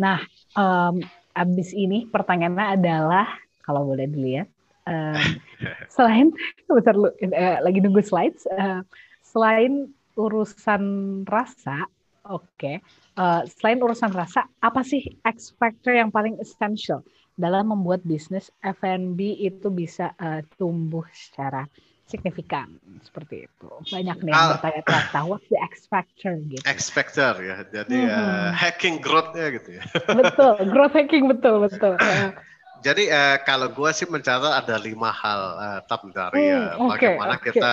Nah, em, abis ini pertanyaannya adalah kalau boleh dilihat, em, (laughs) selain bentar lu eh, lagi nunggu slides, eh, selain urusan rasa, oke, eh, selain urusan rasa, apa sih X factor yang paling essential dalam membuat bisnis F&B itu bisa eh, tumbuh secara signifikan seperti itu. Banyak nih yang bertanya-tanya, (clears throat) what's the X factor gitu. X factor ya. Jadi Mhm. eh, hacking growth-nya gitu ya. (laughs) betul, growth hacking betul betul. (clears throat) Jadi eh, kalau gua sih mencatat ada lima hal eh, tap dari Hmm, eh, oke, bagaimana oke. kita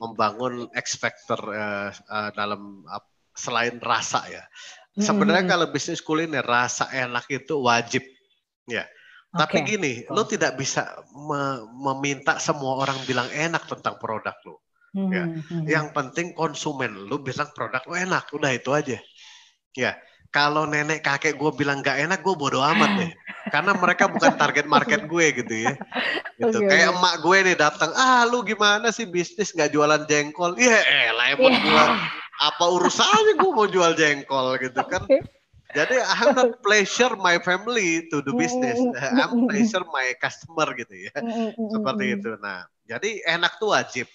membangun X factor eh, eh, dalam ap- selain rasa ya. Sebenarnya Mm-mm. kalau bisnis kuliner rasa enak itu wajib. Ya. Tapi Oke. gini, lo tidak bisa me- meminta semua orang bilang enak tentang produk lo. Ya. Hmm, hmm. Yang penting konsumen lu bilang produk lu enak, udah itu aja. Ya, kalau nenek kakek gue bilang nggak enak, gue bodo amat deh. Karena mereka bukan target market gue gitu ya. (laughs) Gitu. Oke, Kayak emak gue nih datang, ah lu gimana sih bisnis nggak jualan jengkol? Iya, elah emang Iya. gua apa urusannya gue mau jual jengkol gitu kan? (laughs) Oke. Jadi I'm not pleasure my family to do business. I'm pleasure my customer gitu ya. Seperti itu. Nah, jadi enak tuh wajib.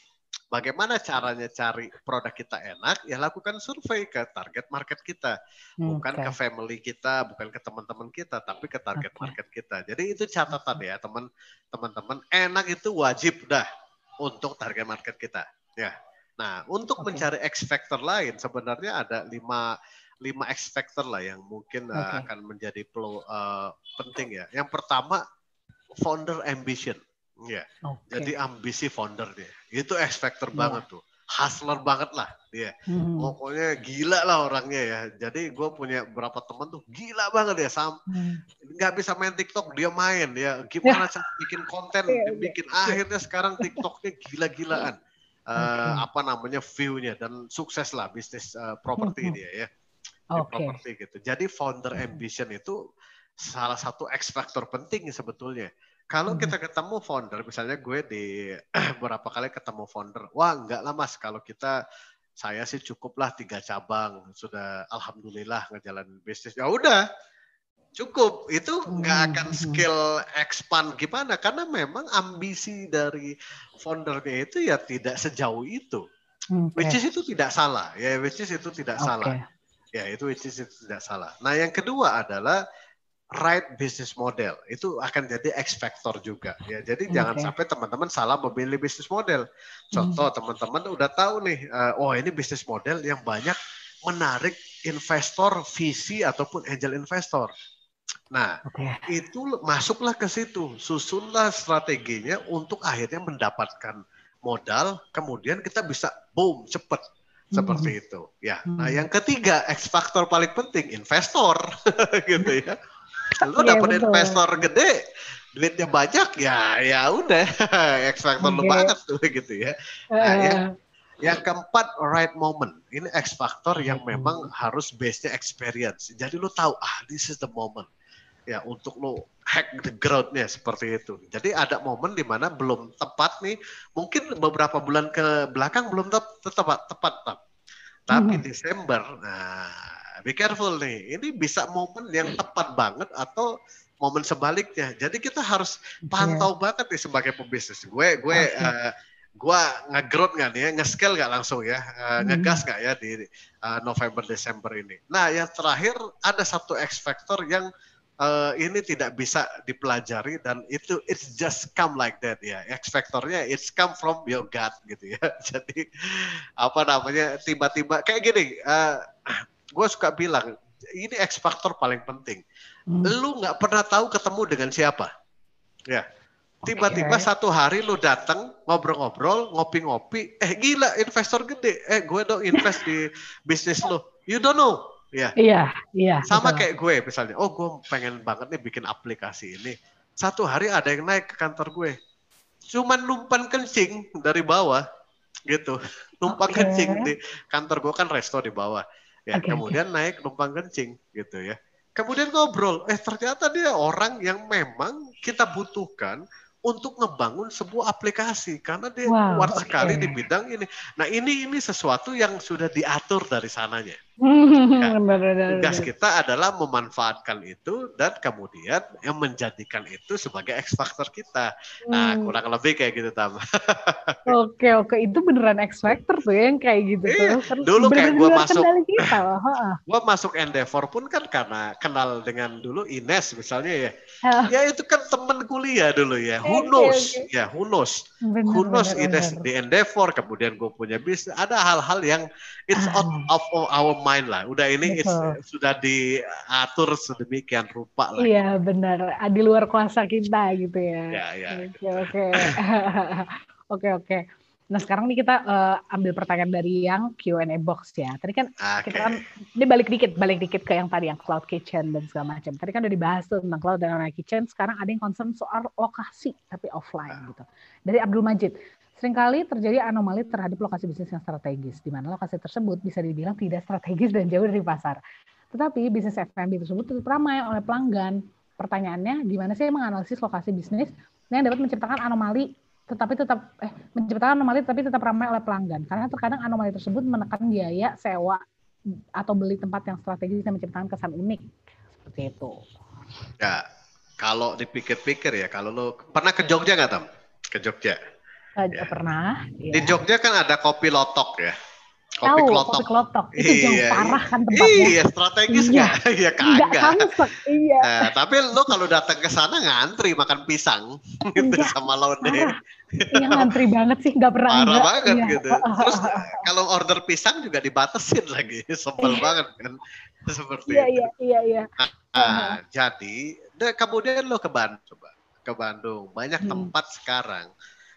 Bagaimana caranya cari produk kita enak? Ya lakukan survei ke target market kita, bukan Oke. ke family kita, bukan ke teman-teman kita, tapi ke target Oke. market kita. Jadi itu catatan ya, teman teman-teman. Enak itu wajib dah untuk target market kita. Ya. Nah, untuk Oke. mencari X factor lain sebenarnya ada lima lima X factor lah yang mungkin uh, Oke. akan menjadi perlu uh, penting ya. Yang pertama founder ambition. Ya. Oke. Jadi ambisi founder dia. Itu X factor Iya. banget tuh. Hustler banget lah dia. Hmm, Pokoknya gila lah orangnya ya. Jadi gue punya beberapa teman tuh gila banget ya. Sam hmm. nggak bisa main TikTok dia main ya. Gimana cara bikin konten, Iya, iya, bikin akhirnya sekarang TikToknya gila-gilaan. Eh, Oke. apa namanya view-nya dan sukses lah bisnis eh, properti Mhm. dia ya di Oke. properti gitu. Jadi founder ambition itu salah satu X factor penting sebetulnya. Kalau Mhm. kita ketemu founder, misalnya gue di (clears throat) beberapa kali ketemu founder, wah enggak lah mas, kalau kita saya sih cukuplah tiga cabang, sudah alhamdulillah ngejalanin bisnis. Ya udah, cukup. Itu nggak Mhm. akan skill expand gimana, karena memang ambisi dari foundernya itu ya tidak sejauh itu. Oke. Which is itu tidak salah, ya which is itu tidak Oke. salah. Ya, itu which is itu tidak salah. Nah, yang kedua adalah right business model. Itu akan jadi X factor juga. Ya, jadi jangan Oke. sampai teman-teman salah memilih bisnis model. Contoh teman-teman udah tahu nih, eh, oh ini bisnis model yang banyak menarik investor VC ataupun angel investor. Nah, Oke. itu masuklah ke situ, susunlah strateginya untuk akhirnya mendapatkan modal, kemudian kita bisa boom cepet seperti itu. Ya. Nah, Hmm. yang ketiga X faktor paling penting investor (laughs) gitu ya. Lu Iya, dapat investor gede, duitnya banyak ya ya udah (laughs) X faktor lu Oke. banget tuh gitu ya. Nah, Eh, yang yang keempat right moment. Ini X factor yang Hmm. memang harus base-nya experience. Jadi lu tahu ah this is the moment. Ya untuk lu hack the ground-nya seperti itu. Jadi ada momen di mana belum tepat nih. Mungkin beberapa bulan ke belakang belum tep- tepat tepat. Tap. Tapi Mhm. Desember, nah be careful nih. Ini bisa momen yang tepat banget atau momen sebaliknya. Jadi kita harus pantau banget nih sebagai pebisnis. Gue gue Oke. eh, gue nge-growth nggak nih ya, nge-scale nggak langsung ya, Hmm. ngegas nggak ya di eh, November Desember ini. Nah yang terakhir ada satu X factor yang eh, ini tidak bisa dipelajari dan itu it's just come like that ya. X factornya it's come from your gut gitu ya. (laughs) Jadi apa namanya tiba-tiba kayak gini. gue suka bilang ini X factor paling penting Hmm. lu nggak pernah tahu ketemu dengan siapa. Ya. Tiba-tiba Oke. satu hari lu datang ngobrol-ngobrol, ngopi-ngopi, eh gila investor gede, eh gue dong invest di bisnis lu. You don't know. Ya. Iya, iya. Sama betul. kayak gue misalnya, oh gue pengen banget nih bikin aplikasi ini. Satu hari ada yang naik ke kantor gue. Cuman numpan kencing dari bawah gitu. Numpang Oke. kencing di kantor gue kan resto di bawah. Ya, Oke, kemudian naik numpang kencing gitu ya. Kemudian ngobrol, eh ternyata dia orang yang memang kita butuhkan untuk ngebangun sebuah aplikasi karena dia Wow, kuat oke. sekali di bidang ini. Nah, ini ini sesuatu yang sudah diatur dari sananya. (laughs) Benar, Tugas benar. kita adalah memanfaatkan itu dan kemudian yang menjadikan itu sebagai X factor kita. Nah, Hmm. kurang lebih kayak gitu Tam. (laughs) Oke oke itu beneran X Factor tuh ya, yang kayak gitu Iya, tuh. Dulu kayak luar masuk- kita loh. (laughs) Gua masuk Endeavor pun kan karena kenal dengan dulu Ines misalnya ya. Ya itu kan temen kuliah dulu ya. Who knows? Ya, who knows? Bener, Who knows bener, Ines bener. di Endeavor, kemudian gue punya bisnis. Ada hal-hal yang it's out Ah. of our mind lah. Udah ini it's, sudah diatur sedemikian rupa lah. Iya benar, Ah, di luar kuasa kita gitu ya. Ya, ya. Oke oke (laughs) oke oke. Nah sekarang nih kita eh, ambil pertanyaan dari yang Q&A box ya. Tadi kan Oke. kita kan ini balik dikit, balik dikit ke yang tadi yang cloud kitchen dan segala macam. Tadi kan udah dibahas tuh tentang cloud dan online kitchen. Sekarang ada yang concern soal lokasi tapi offline gitu. Dari Abdul Majid, sering kali terjadi anomali terhadap lokasi bisnis yang strategis, di mana lokasi tersebut bisa dibilang tidak strategis dan jauh dari pasar. Tetapi bisnis F&B tersebut tetap ramai oleh pelanggan. Pertanyaannya, gimana sih menganalisis lokasi bisnis yang dapat menciptakan anomali tetapi tetap eh menciptakan anomali tapi tetap ramai oleh pelanggan karena terkadang anomali tersebut menekan biaya sewa atau beli tempat yang strategis dan menciptakan kesan unik seperti itu. Ya, kalau dipikir-pikir ya, kalau lo pernah ke Jogja nggak Tam? Ke Jogja? Uh, ya. Pernah. Ya. Di Jogja kan ada kopi lotok ya. Kopi Tahu, klotok. Kopi klotok. Itu iya, jauh parah kan tempatnya. Iya, strategis iya. gak? (laughs) Iya kagak. Enggak iya. Nah, tapi lo kalau datang ke sana ngantri makan pisang (laughs) gitu iya, sama laundry. Iya ngantri banget sih, nggak pernah Parah enggak. banget iya. gitu. Terus kalau order pisang juga dibatasin lagi, (laughs) sebel iya. banget kan. Seperti iya, itu. Iya, iya, iya. Nah, uh-huh. jadi kemudian lo ke Bandung coba. Ke Bandung. Banyak hmm. tempat sekarang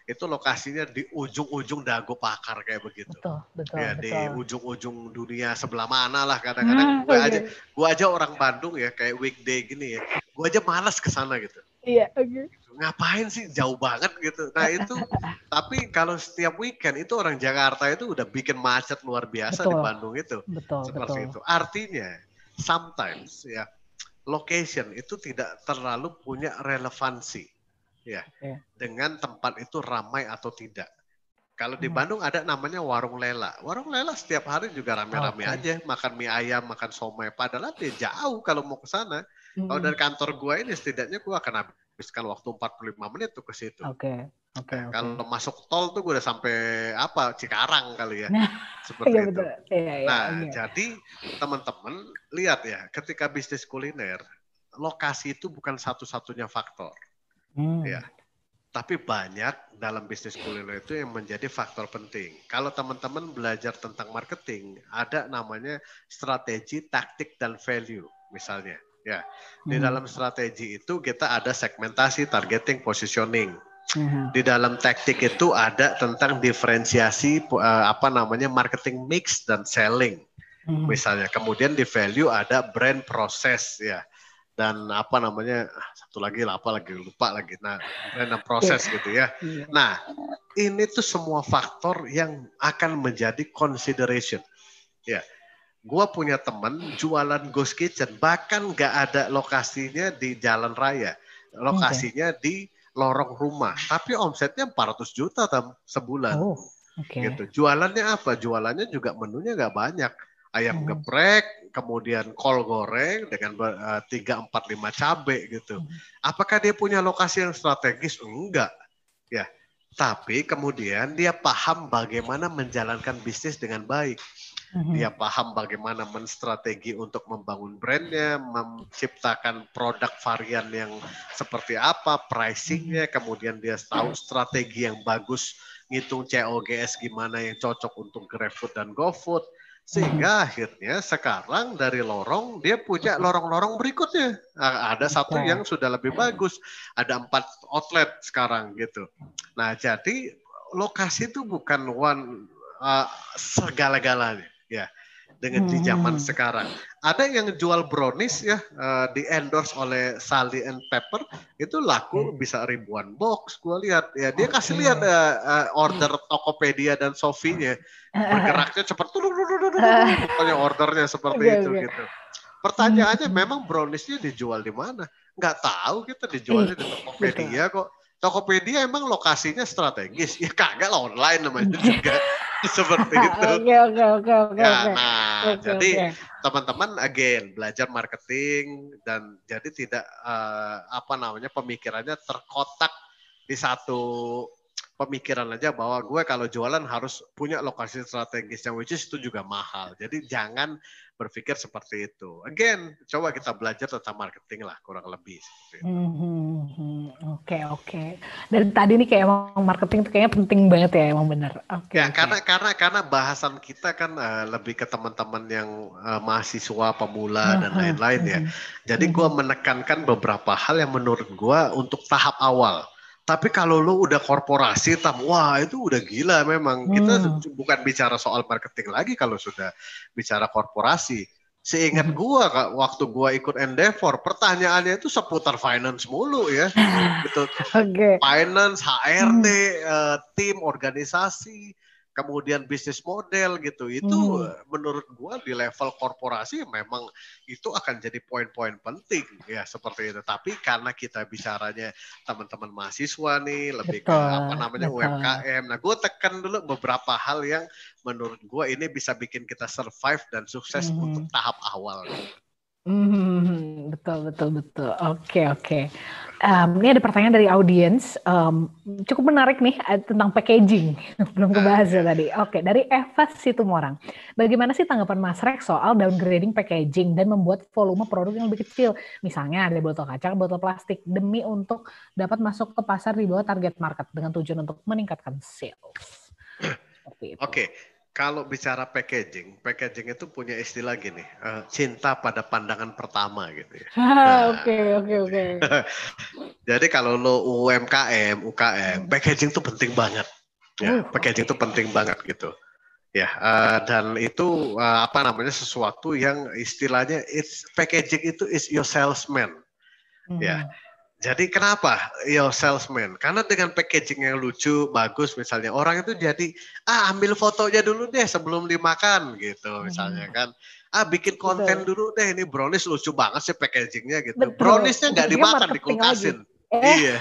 itu lokasinya di ujung-ujung dago pakar kayak begitu. Betul, betul. Ya betul. di ujung-ujung dunia sebelah mana lah kadang-kadang hmm, gue aja gue aja orang Bandung ya kayak weekday gini ya, gue aja malas ke sana gitu. Iya, oke. Okay. Ngapain sih jauh banget gitu. Nah itu (laughs) tapi kalau setiap weekend itu orang Jakarta itu udah bikin macet luar biasa betul, di Bandung itu. Betul, Seperti betul. itu. Artinya sometimes ya location itu tidak terlalu punya relevansi ya yeah. dengan tempat itu ramai atau tidak. Kalau di hmm. Bandung ada namanya warung lela. Warung lela setiap hari juga rame-rame okay. aja, makan mie ayam, makan somai. Padahal dia jauh kalau mau ke sana. Hmm. Kalau dari kantor gua ini setidaknya gua akan habiskan waktu 45 menit tuh ke situ. Oke. Okay. Oke. Okay, nah, okay. Kalau masuk tol tuh gue udah sampai apa Cikarang kali ya. Nah, (laughs) Seperti iya, itu. Iya, iya, nah, iya. jadi teman-teman lihat ya, ketika bisnis kuliner, lokasi itu bukan satu-satunya faktor. Hmm. Ya. Tapi banyak dalam bisnis kuliner itu yang menjadi faktor penting. Kalau teman-teman belajar tentang marketing, ada namanya strategi, taktik, dan value misalnya. Ya, di hmm. dalam strategi itu kita ada segmentasi, targeting, positioning. Hmm. Di dalam taktik itu ada tentang diferensiasi uh, apa namanya marketing mix dan selling. Hmm. Misalnya, kemudian di value ada brand proses ya dan apa namanya satu lagi lah apa lagi lupa lagi. Nah dan proses yeah. gitu ya. Yeah. nah ini tuh semua faktor yang akan menjadi consideration. Ya gua punya teman jualan ghost kitchen bahkan nggak ada lokasinya di jalan raya. Lokasinya okay. di lorong rumah. Tapi omsetnya 400 juta sebulan. Oh, okay. gitu. Jualannya apa? Jualannya juga menunya nggak banyak ayam hmm. geprek, kemudian kol goreng dengan eh, tiga empat lima cabe gitu. Hmm. Apakah dia punya lokasi yang strategis? Enggak, ya. Tapi kemudian dia paham bagaimana menjalankan bisnis dengan baik. Hmm. Dia paham bagaimana menstrategi untuk membangun brandnya, menciptakan produk varian yang seperti apa, pricingnya, kemudian dia tahu strategi yang bagus, ngitung COGS gimana yang cocok untuk GrabFood dan GoFood sehingga akhirnya sekarang dari lorong dia punya lorong-lorong berikutnya. Nah, ada satu yang sudah lebih bagus. Ada empat outlet sekarang gitu. Nah jadi lokasi itu bukan one uh, segala-galanya ya dengan di zaman hmm. sekarang. Ada yang jual brownies ya uh, di endorse oleh Sally and Pepper itu laku bisa ribuan box. Gue lihat ya dia kasih lihat uh, uh, order Tokopedia dan Sofinya bergeraknya cepat tuh pokoknya ordernya seperti iya, itu iya. gitu. Pertanyaannya hmm. memang browniesnya dijual di mana? Nggak tahu kita dijualnya di Tokopedia kok. Tokopedia emang lokasinya strategis. Ya kagak lah online namanya juga. (laughs) seperti itu. Oke oke oke oke. Ya, nah, okay, jadi teman-teman again belajar marketing dan jadi tidak uh, apa namanya pemikirannya terkotak di satu pemikiran aja bahwa gue kalau jualan harus punya lokasi strategis yang which is itu juga mahal. Jadi jangan berpikir seperti itu. Again, coba kita belajar tentang marketing lah kurang lebih. Hmm, hmm, hmm. Oke oke. Dan tadi nih kayak emang marketing itu kayaknya penting banget ya emang benar. Oke. Okay, ya okay. karena karena karena bahasan kita kan uh, lebih ke teman-teman yang uh, mahasiswa pemula dan lain-lain ya. Jadi gue menekankan beberapa hal yang menurut gue untuk tahap awal. Tapi kalau lo udah korporasi, tam, wah itu udah gila memang. Kita hmm. bukan bicara soal marketing lagi kalau sudah bicara korporasi. Seingat gua kak, waktu gua ikut Endeavor, pertanyaannya itu seputar finance mulu ya, (laughs) gitu. Oke. Finance, HRD, eh, tim, organisasi, kemudian bisnis model gitu. Itu Hmm. menurut gua di level korporasi memang itu akan jadi poin-poin penting ya seperti itu. Tapi karena kita bicaranya teman-teman mahasiswa nih, lebih ke Betul, apa namanya betul. UMKM. Nah, gue tekan dulu beberapa hal yang menurut gua ini bisa bikin kita survive dan sukses Hmm. untuk tahap awal. Hmm, betul betul betul. Oke oke. Em, ini ada pertanyaan dari audiens. Em, cukup menarik nih eh, tentang packaging. (laughs) Belum kebahas ya tadi. Oke, dari Eva Situmorang. Bagaimana sih tanggapan Mas Rex soal downgrading packaging dan membuat volume produk yang lebih kecil? Misalnya ada botol kaca, botol plastik demi untuk dapat masuk ke pasar di bawah target market dengan tujuan untuk meningkatkan sales. Seperti itu. Kalau bicara packaging, packaging itu punya istilah gini, eh, cinta pada pandangan pertama gitu ya. (laughs) Oke oke oke. (laughs) Jadi kalau lo UMKM, UKM, packaging itu penting banget. Ya, Oh, packaging itu oke. penting banget gitu. Ya, eh, dan itu eh, apa namanya sesuatu yang istilahnya it's packaging itu is your salesman. Ya. Hmm. Jadi kenapa your salesman? Karena dengan packaging yang lucu, bagus misalnya orang itu jadi ah ambil fotonya dulu deh sebelum dimakan gitu misalnya kan. Ah bikin konten Hmm. Betul. dulu deh ini brownies lucu banget sih packagingnya gitu. Betul. Browniesnya nggak dimakan dikulkasin. Eh. Iya.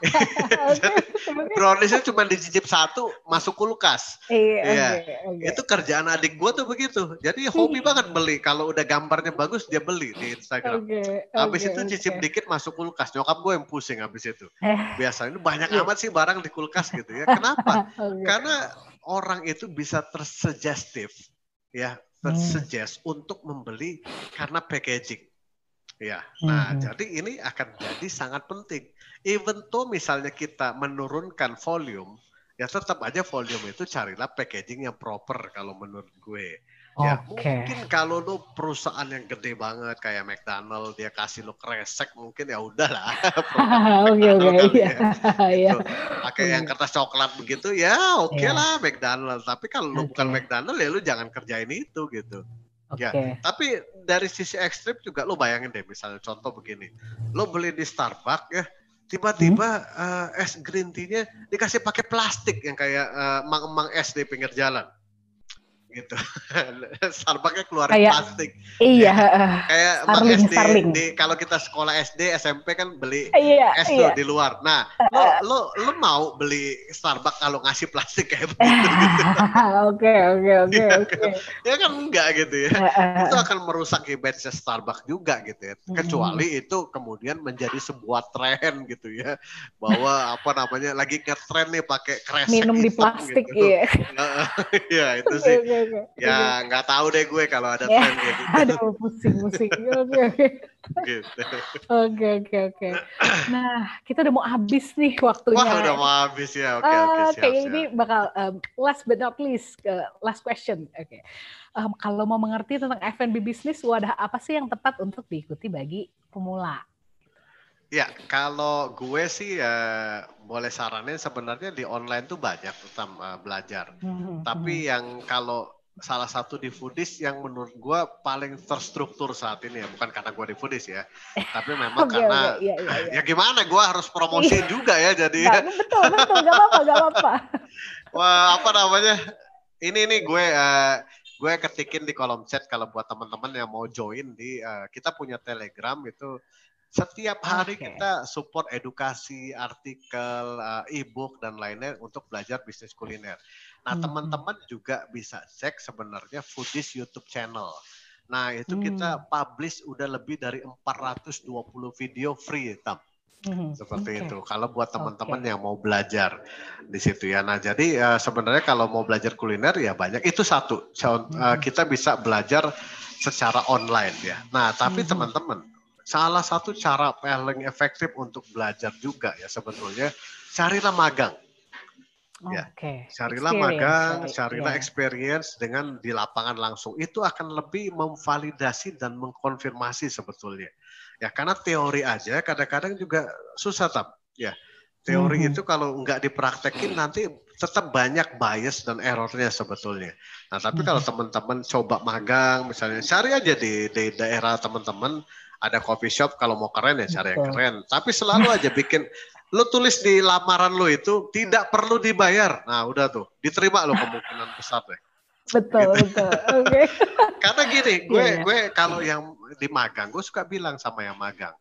(laughs) Browniesnya cuma dicicip satu masuk kulkas. Iya, Iya. oke, oke. Itu kerjaan adik gua tuh begitu. Jadi hobi Hmm. banget beli. Kalau udah gambarnya bagus dia beli di Instagram. Oke, Habis oke, itu cicip oke. dikit masuk kulkas. Nyokap gue yang pusing habis itu. Eh, Biasanya banyak Iya. amat sih barang di kulkas gitu ya. (laughs) Kenapa? oke. Karena orang itu bisa tersugestif ya, Hmm. tersuggest untuk membeli karena packaging. Ya. Nah, Mhm. jadi ini akan jadi sangat penting. Even though misalnya kita menurunkan volume, ya tetap aja volume itu carilah packaging yang proper kalau menurut gue. Ya, Oke. mungkin kalau lu perusahaan yang gede banget kayak McDonald dia kasih lu kresek mungkin ya udahlah. (laughs) (laughs) Oke, oke, kali iya. ya. (laughs) Iya. Gitu. Pakai yang kertas coklat begitu ya oke Iya. lah McDonald. Tapi kalau lu bukan Oke. McDonald ya lu jangan kerjain itu gitu. Oke. Ya. Tapi dari sisi ekstrim juga lu bayangin deh misalnya contoh begini. Lu beli di Starbucks ya tiba-tiba Hmm. eh, es green tea-nya dikasih pakai plastik yang kayak eh, emang-emang es di pinggir jalan. Gitu. (laughs) Starbucks-nya keluarin Kayak- plastik. Iya, Ya. heeh. Kayak Starling, SD Starling. di kalau kita sekolah SD, SMP kan beli Iya, es iya. tuh di luar. Nah, lo lo lo mau beli Starbucks kalau ngasih plastik kayak (laughs) begitu gitu. Oke, oke, oke, Iya oke. Ya kan enggak gitu ya. Itu akan merusak image Starbucks juga gitu ya. Hmm. Kecuali itu kemudian menjadi sebuah tren gitu ya. Bahwa apa namanya lagi ngetren nih pakai kresek Minum di plastik, gitu. iya. (laughs) ya itu sih. Oke. Ya nggak tahu deh gue kalau ada Ya, tren kayak gitu. Aduh, pusing, pusing. (laughs) Oke, oke. gitu. Oke, oke, oke. Nah, kita udah mau habis nih waktunya. Wah udah mau habis ya. Oke Eh, oke siap kayaknya siap. ini bakal um, last but not least, uh, last question. Oke. Um, kalau mau mengerti tentang F&B bisnis, wadah apa sih yang tepat untuk diikuti bagi pemula? Ya, kalau gue sih ya boleh saranin sebenarnya di online tuh banyak tentang uh, belajar. Hmm, Tapi yang kalau salah satu di foodies yang menurut gue paling terstruktur saat ini ya, bukan karena gue di foodies ya, (laughs) tapi memang Oke, karena oke, iya, iya, iya. ya gimana gue harus promosiin juga ya jadi Nggak, betul, betul, gak apa-apa, gak apa-apa. (laughs) wah apa namanya ini nih gue eh, gue ketikin di kolom chat kalau buat teman-teman yang mau join di eh, kita punya telegram itu setiap hari Oke. kita support edukasi artikel eh, e-book dan lainnya untuk belajar bisnis kuliner nah Mhm. teman-teman juga bisa cek sebenarnya foodies YouTube channel nah itu Hmm. kita publish udah lebih dari 420 video free tam Hmm, seperti oke. itu. Kalau buat teman-teman Oke. yang mau belajar di situ ya. Nah, jadi eh, sebenarnya kalau mau belajar kuliner ya banyak. Itu satu. Con- eh, Mhm. kita bisa belajar secara online ya. Nah, tapi teman-teman, salah satu cara paling efektif untuk belajar juga ya sebetulnya carilah magang. Ya, Oke. Carilah Experience, magang, sorry. carilah Iya. experience dengan di lapangan langsung. Itu akan lebih memvalidasi dan mengkonfirmasi sebetulnya. Ya, karena teori aja kadang-kadang juga susah, Tam. Ya, teori Mhm. itu kalau nggak dipraktekin nanti tetap banyak bias dan errornya sebetulnya. Nah, tapi kalau teman-teman coba magang, misalnya cari aja di, di daerah teman-teman ada coffee shop kalau mau keren ya cari yang keren. Tapi selalu aja bikin lu tulis di lamaran lu itu tidak perlu dibayar. Nah, udah tuh, diterima lo kemungkinan besar deh. Betul, betul. Oke. (laughs) Karena gini, gue Iya, iya. gue kalau yang di magang, gue suka bilang sama yang magang,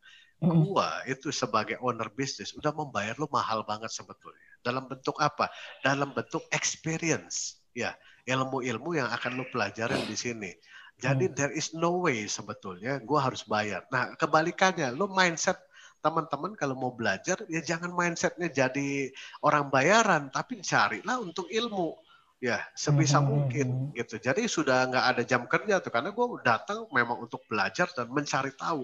Mm-mm. gua itu sebagai owner bisnis udah membayar lu mahal banget sebetulnya. Dalam bentuk apa? Dalam bentuk experience. Ya, ilmu-ilmu yang akan lu pelajarin di sini. Jadi there is no way sebetulnya gua harus bayar. Nah, kebalikannya, lu mindset teman-teman kalau mau belajar ya jangan mindsetnya jadi orang bayaran, tapi carilah untuk ilmu. Ya, sebisa Mhm, mungkin mhm. gitu. Jadi sudah nggak ada jam kerja tuh karena gue datang memang untuk belajar dan mencari tahu.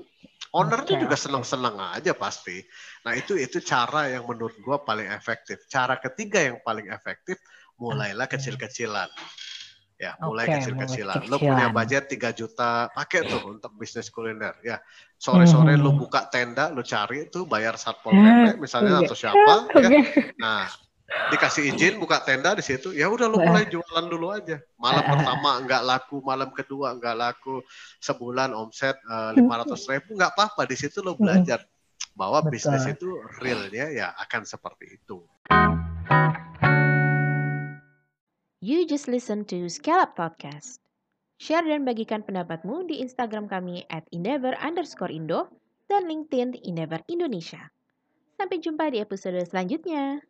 Ownernya Oke, juga senang-senang aja pasti. Nah itu itu cara yang menurut gue paling efektif. Cara ketiga yang paling efektif mulailah kecil-kecilan. Ya, mulai Oke, kecil-kecilan. mulai Lu punya budget 3 juta, pakai tuh untuk bisnis kuliner. Ya, sore-sore lu Mhm. buka tenda, lu cari tuh bayar satpol Ah, pp misalnya oke. atau siapa. (laughs) Ya. Nah, dikasih izin buka tenda di situ, ya udah lu mulai jualan dulu aja. Malam pertama nggak laku, malam kedua nggak laku, sebulan omset lima ratus ribu nggak apa-apa. Di situ lu belajar bahwa Betul. bisnis itu realnya ya akan seperti itu. You just listen to Scale Up Podcast. Share dan bagikan pendapatmu di Instagram kami at endeavor underscore indo dan LinkedIn Endeavor Indonesia. Sampai jumpa di episode selanjutnya.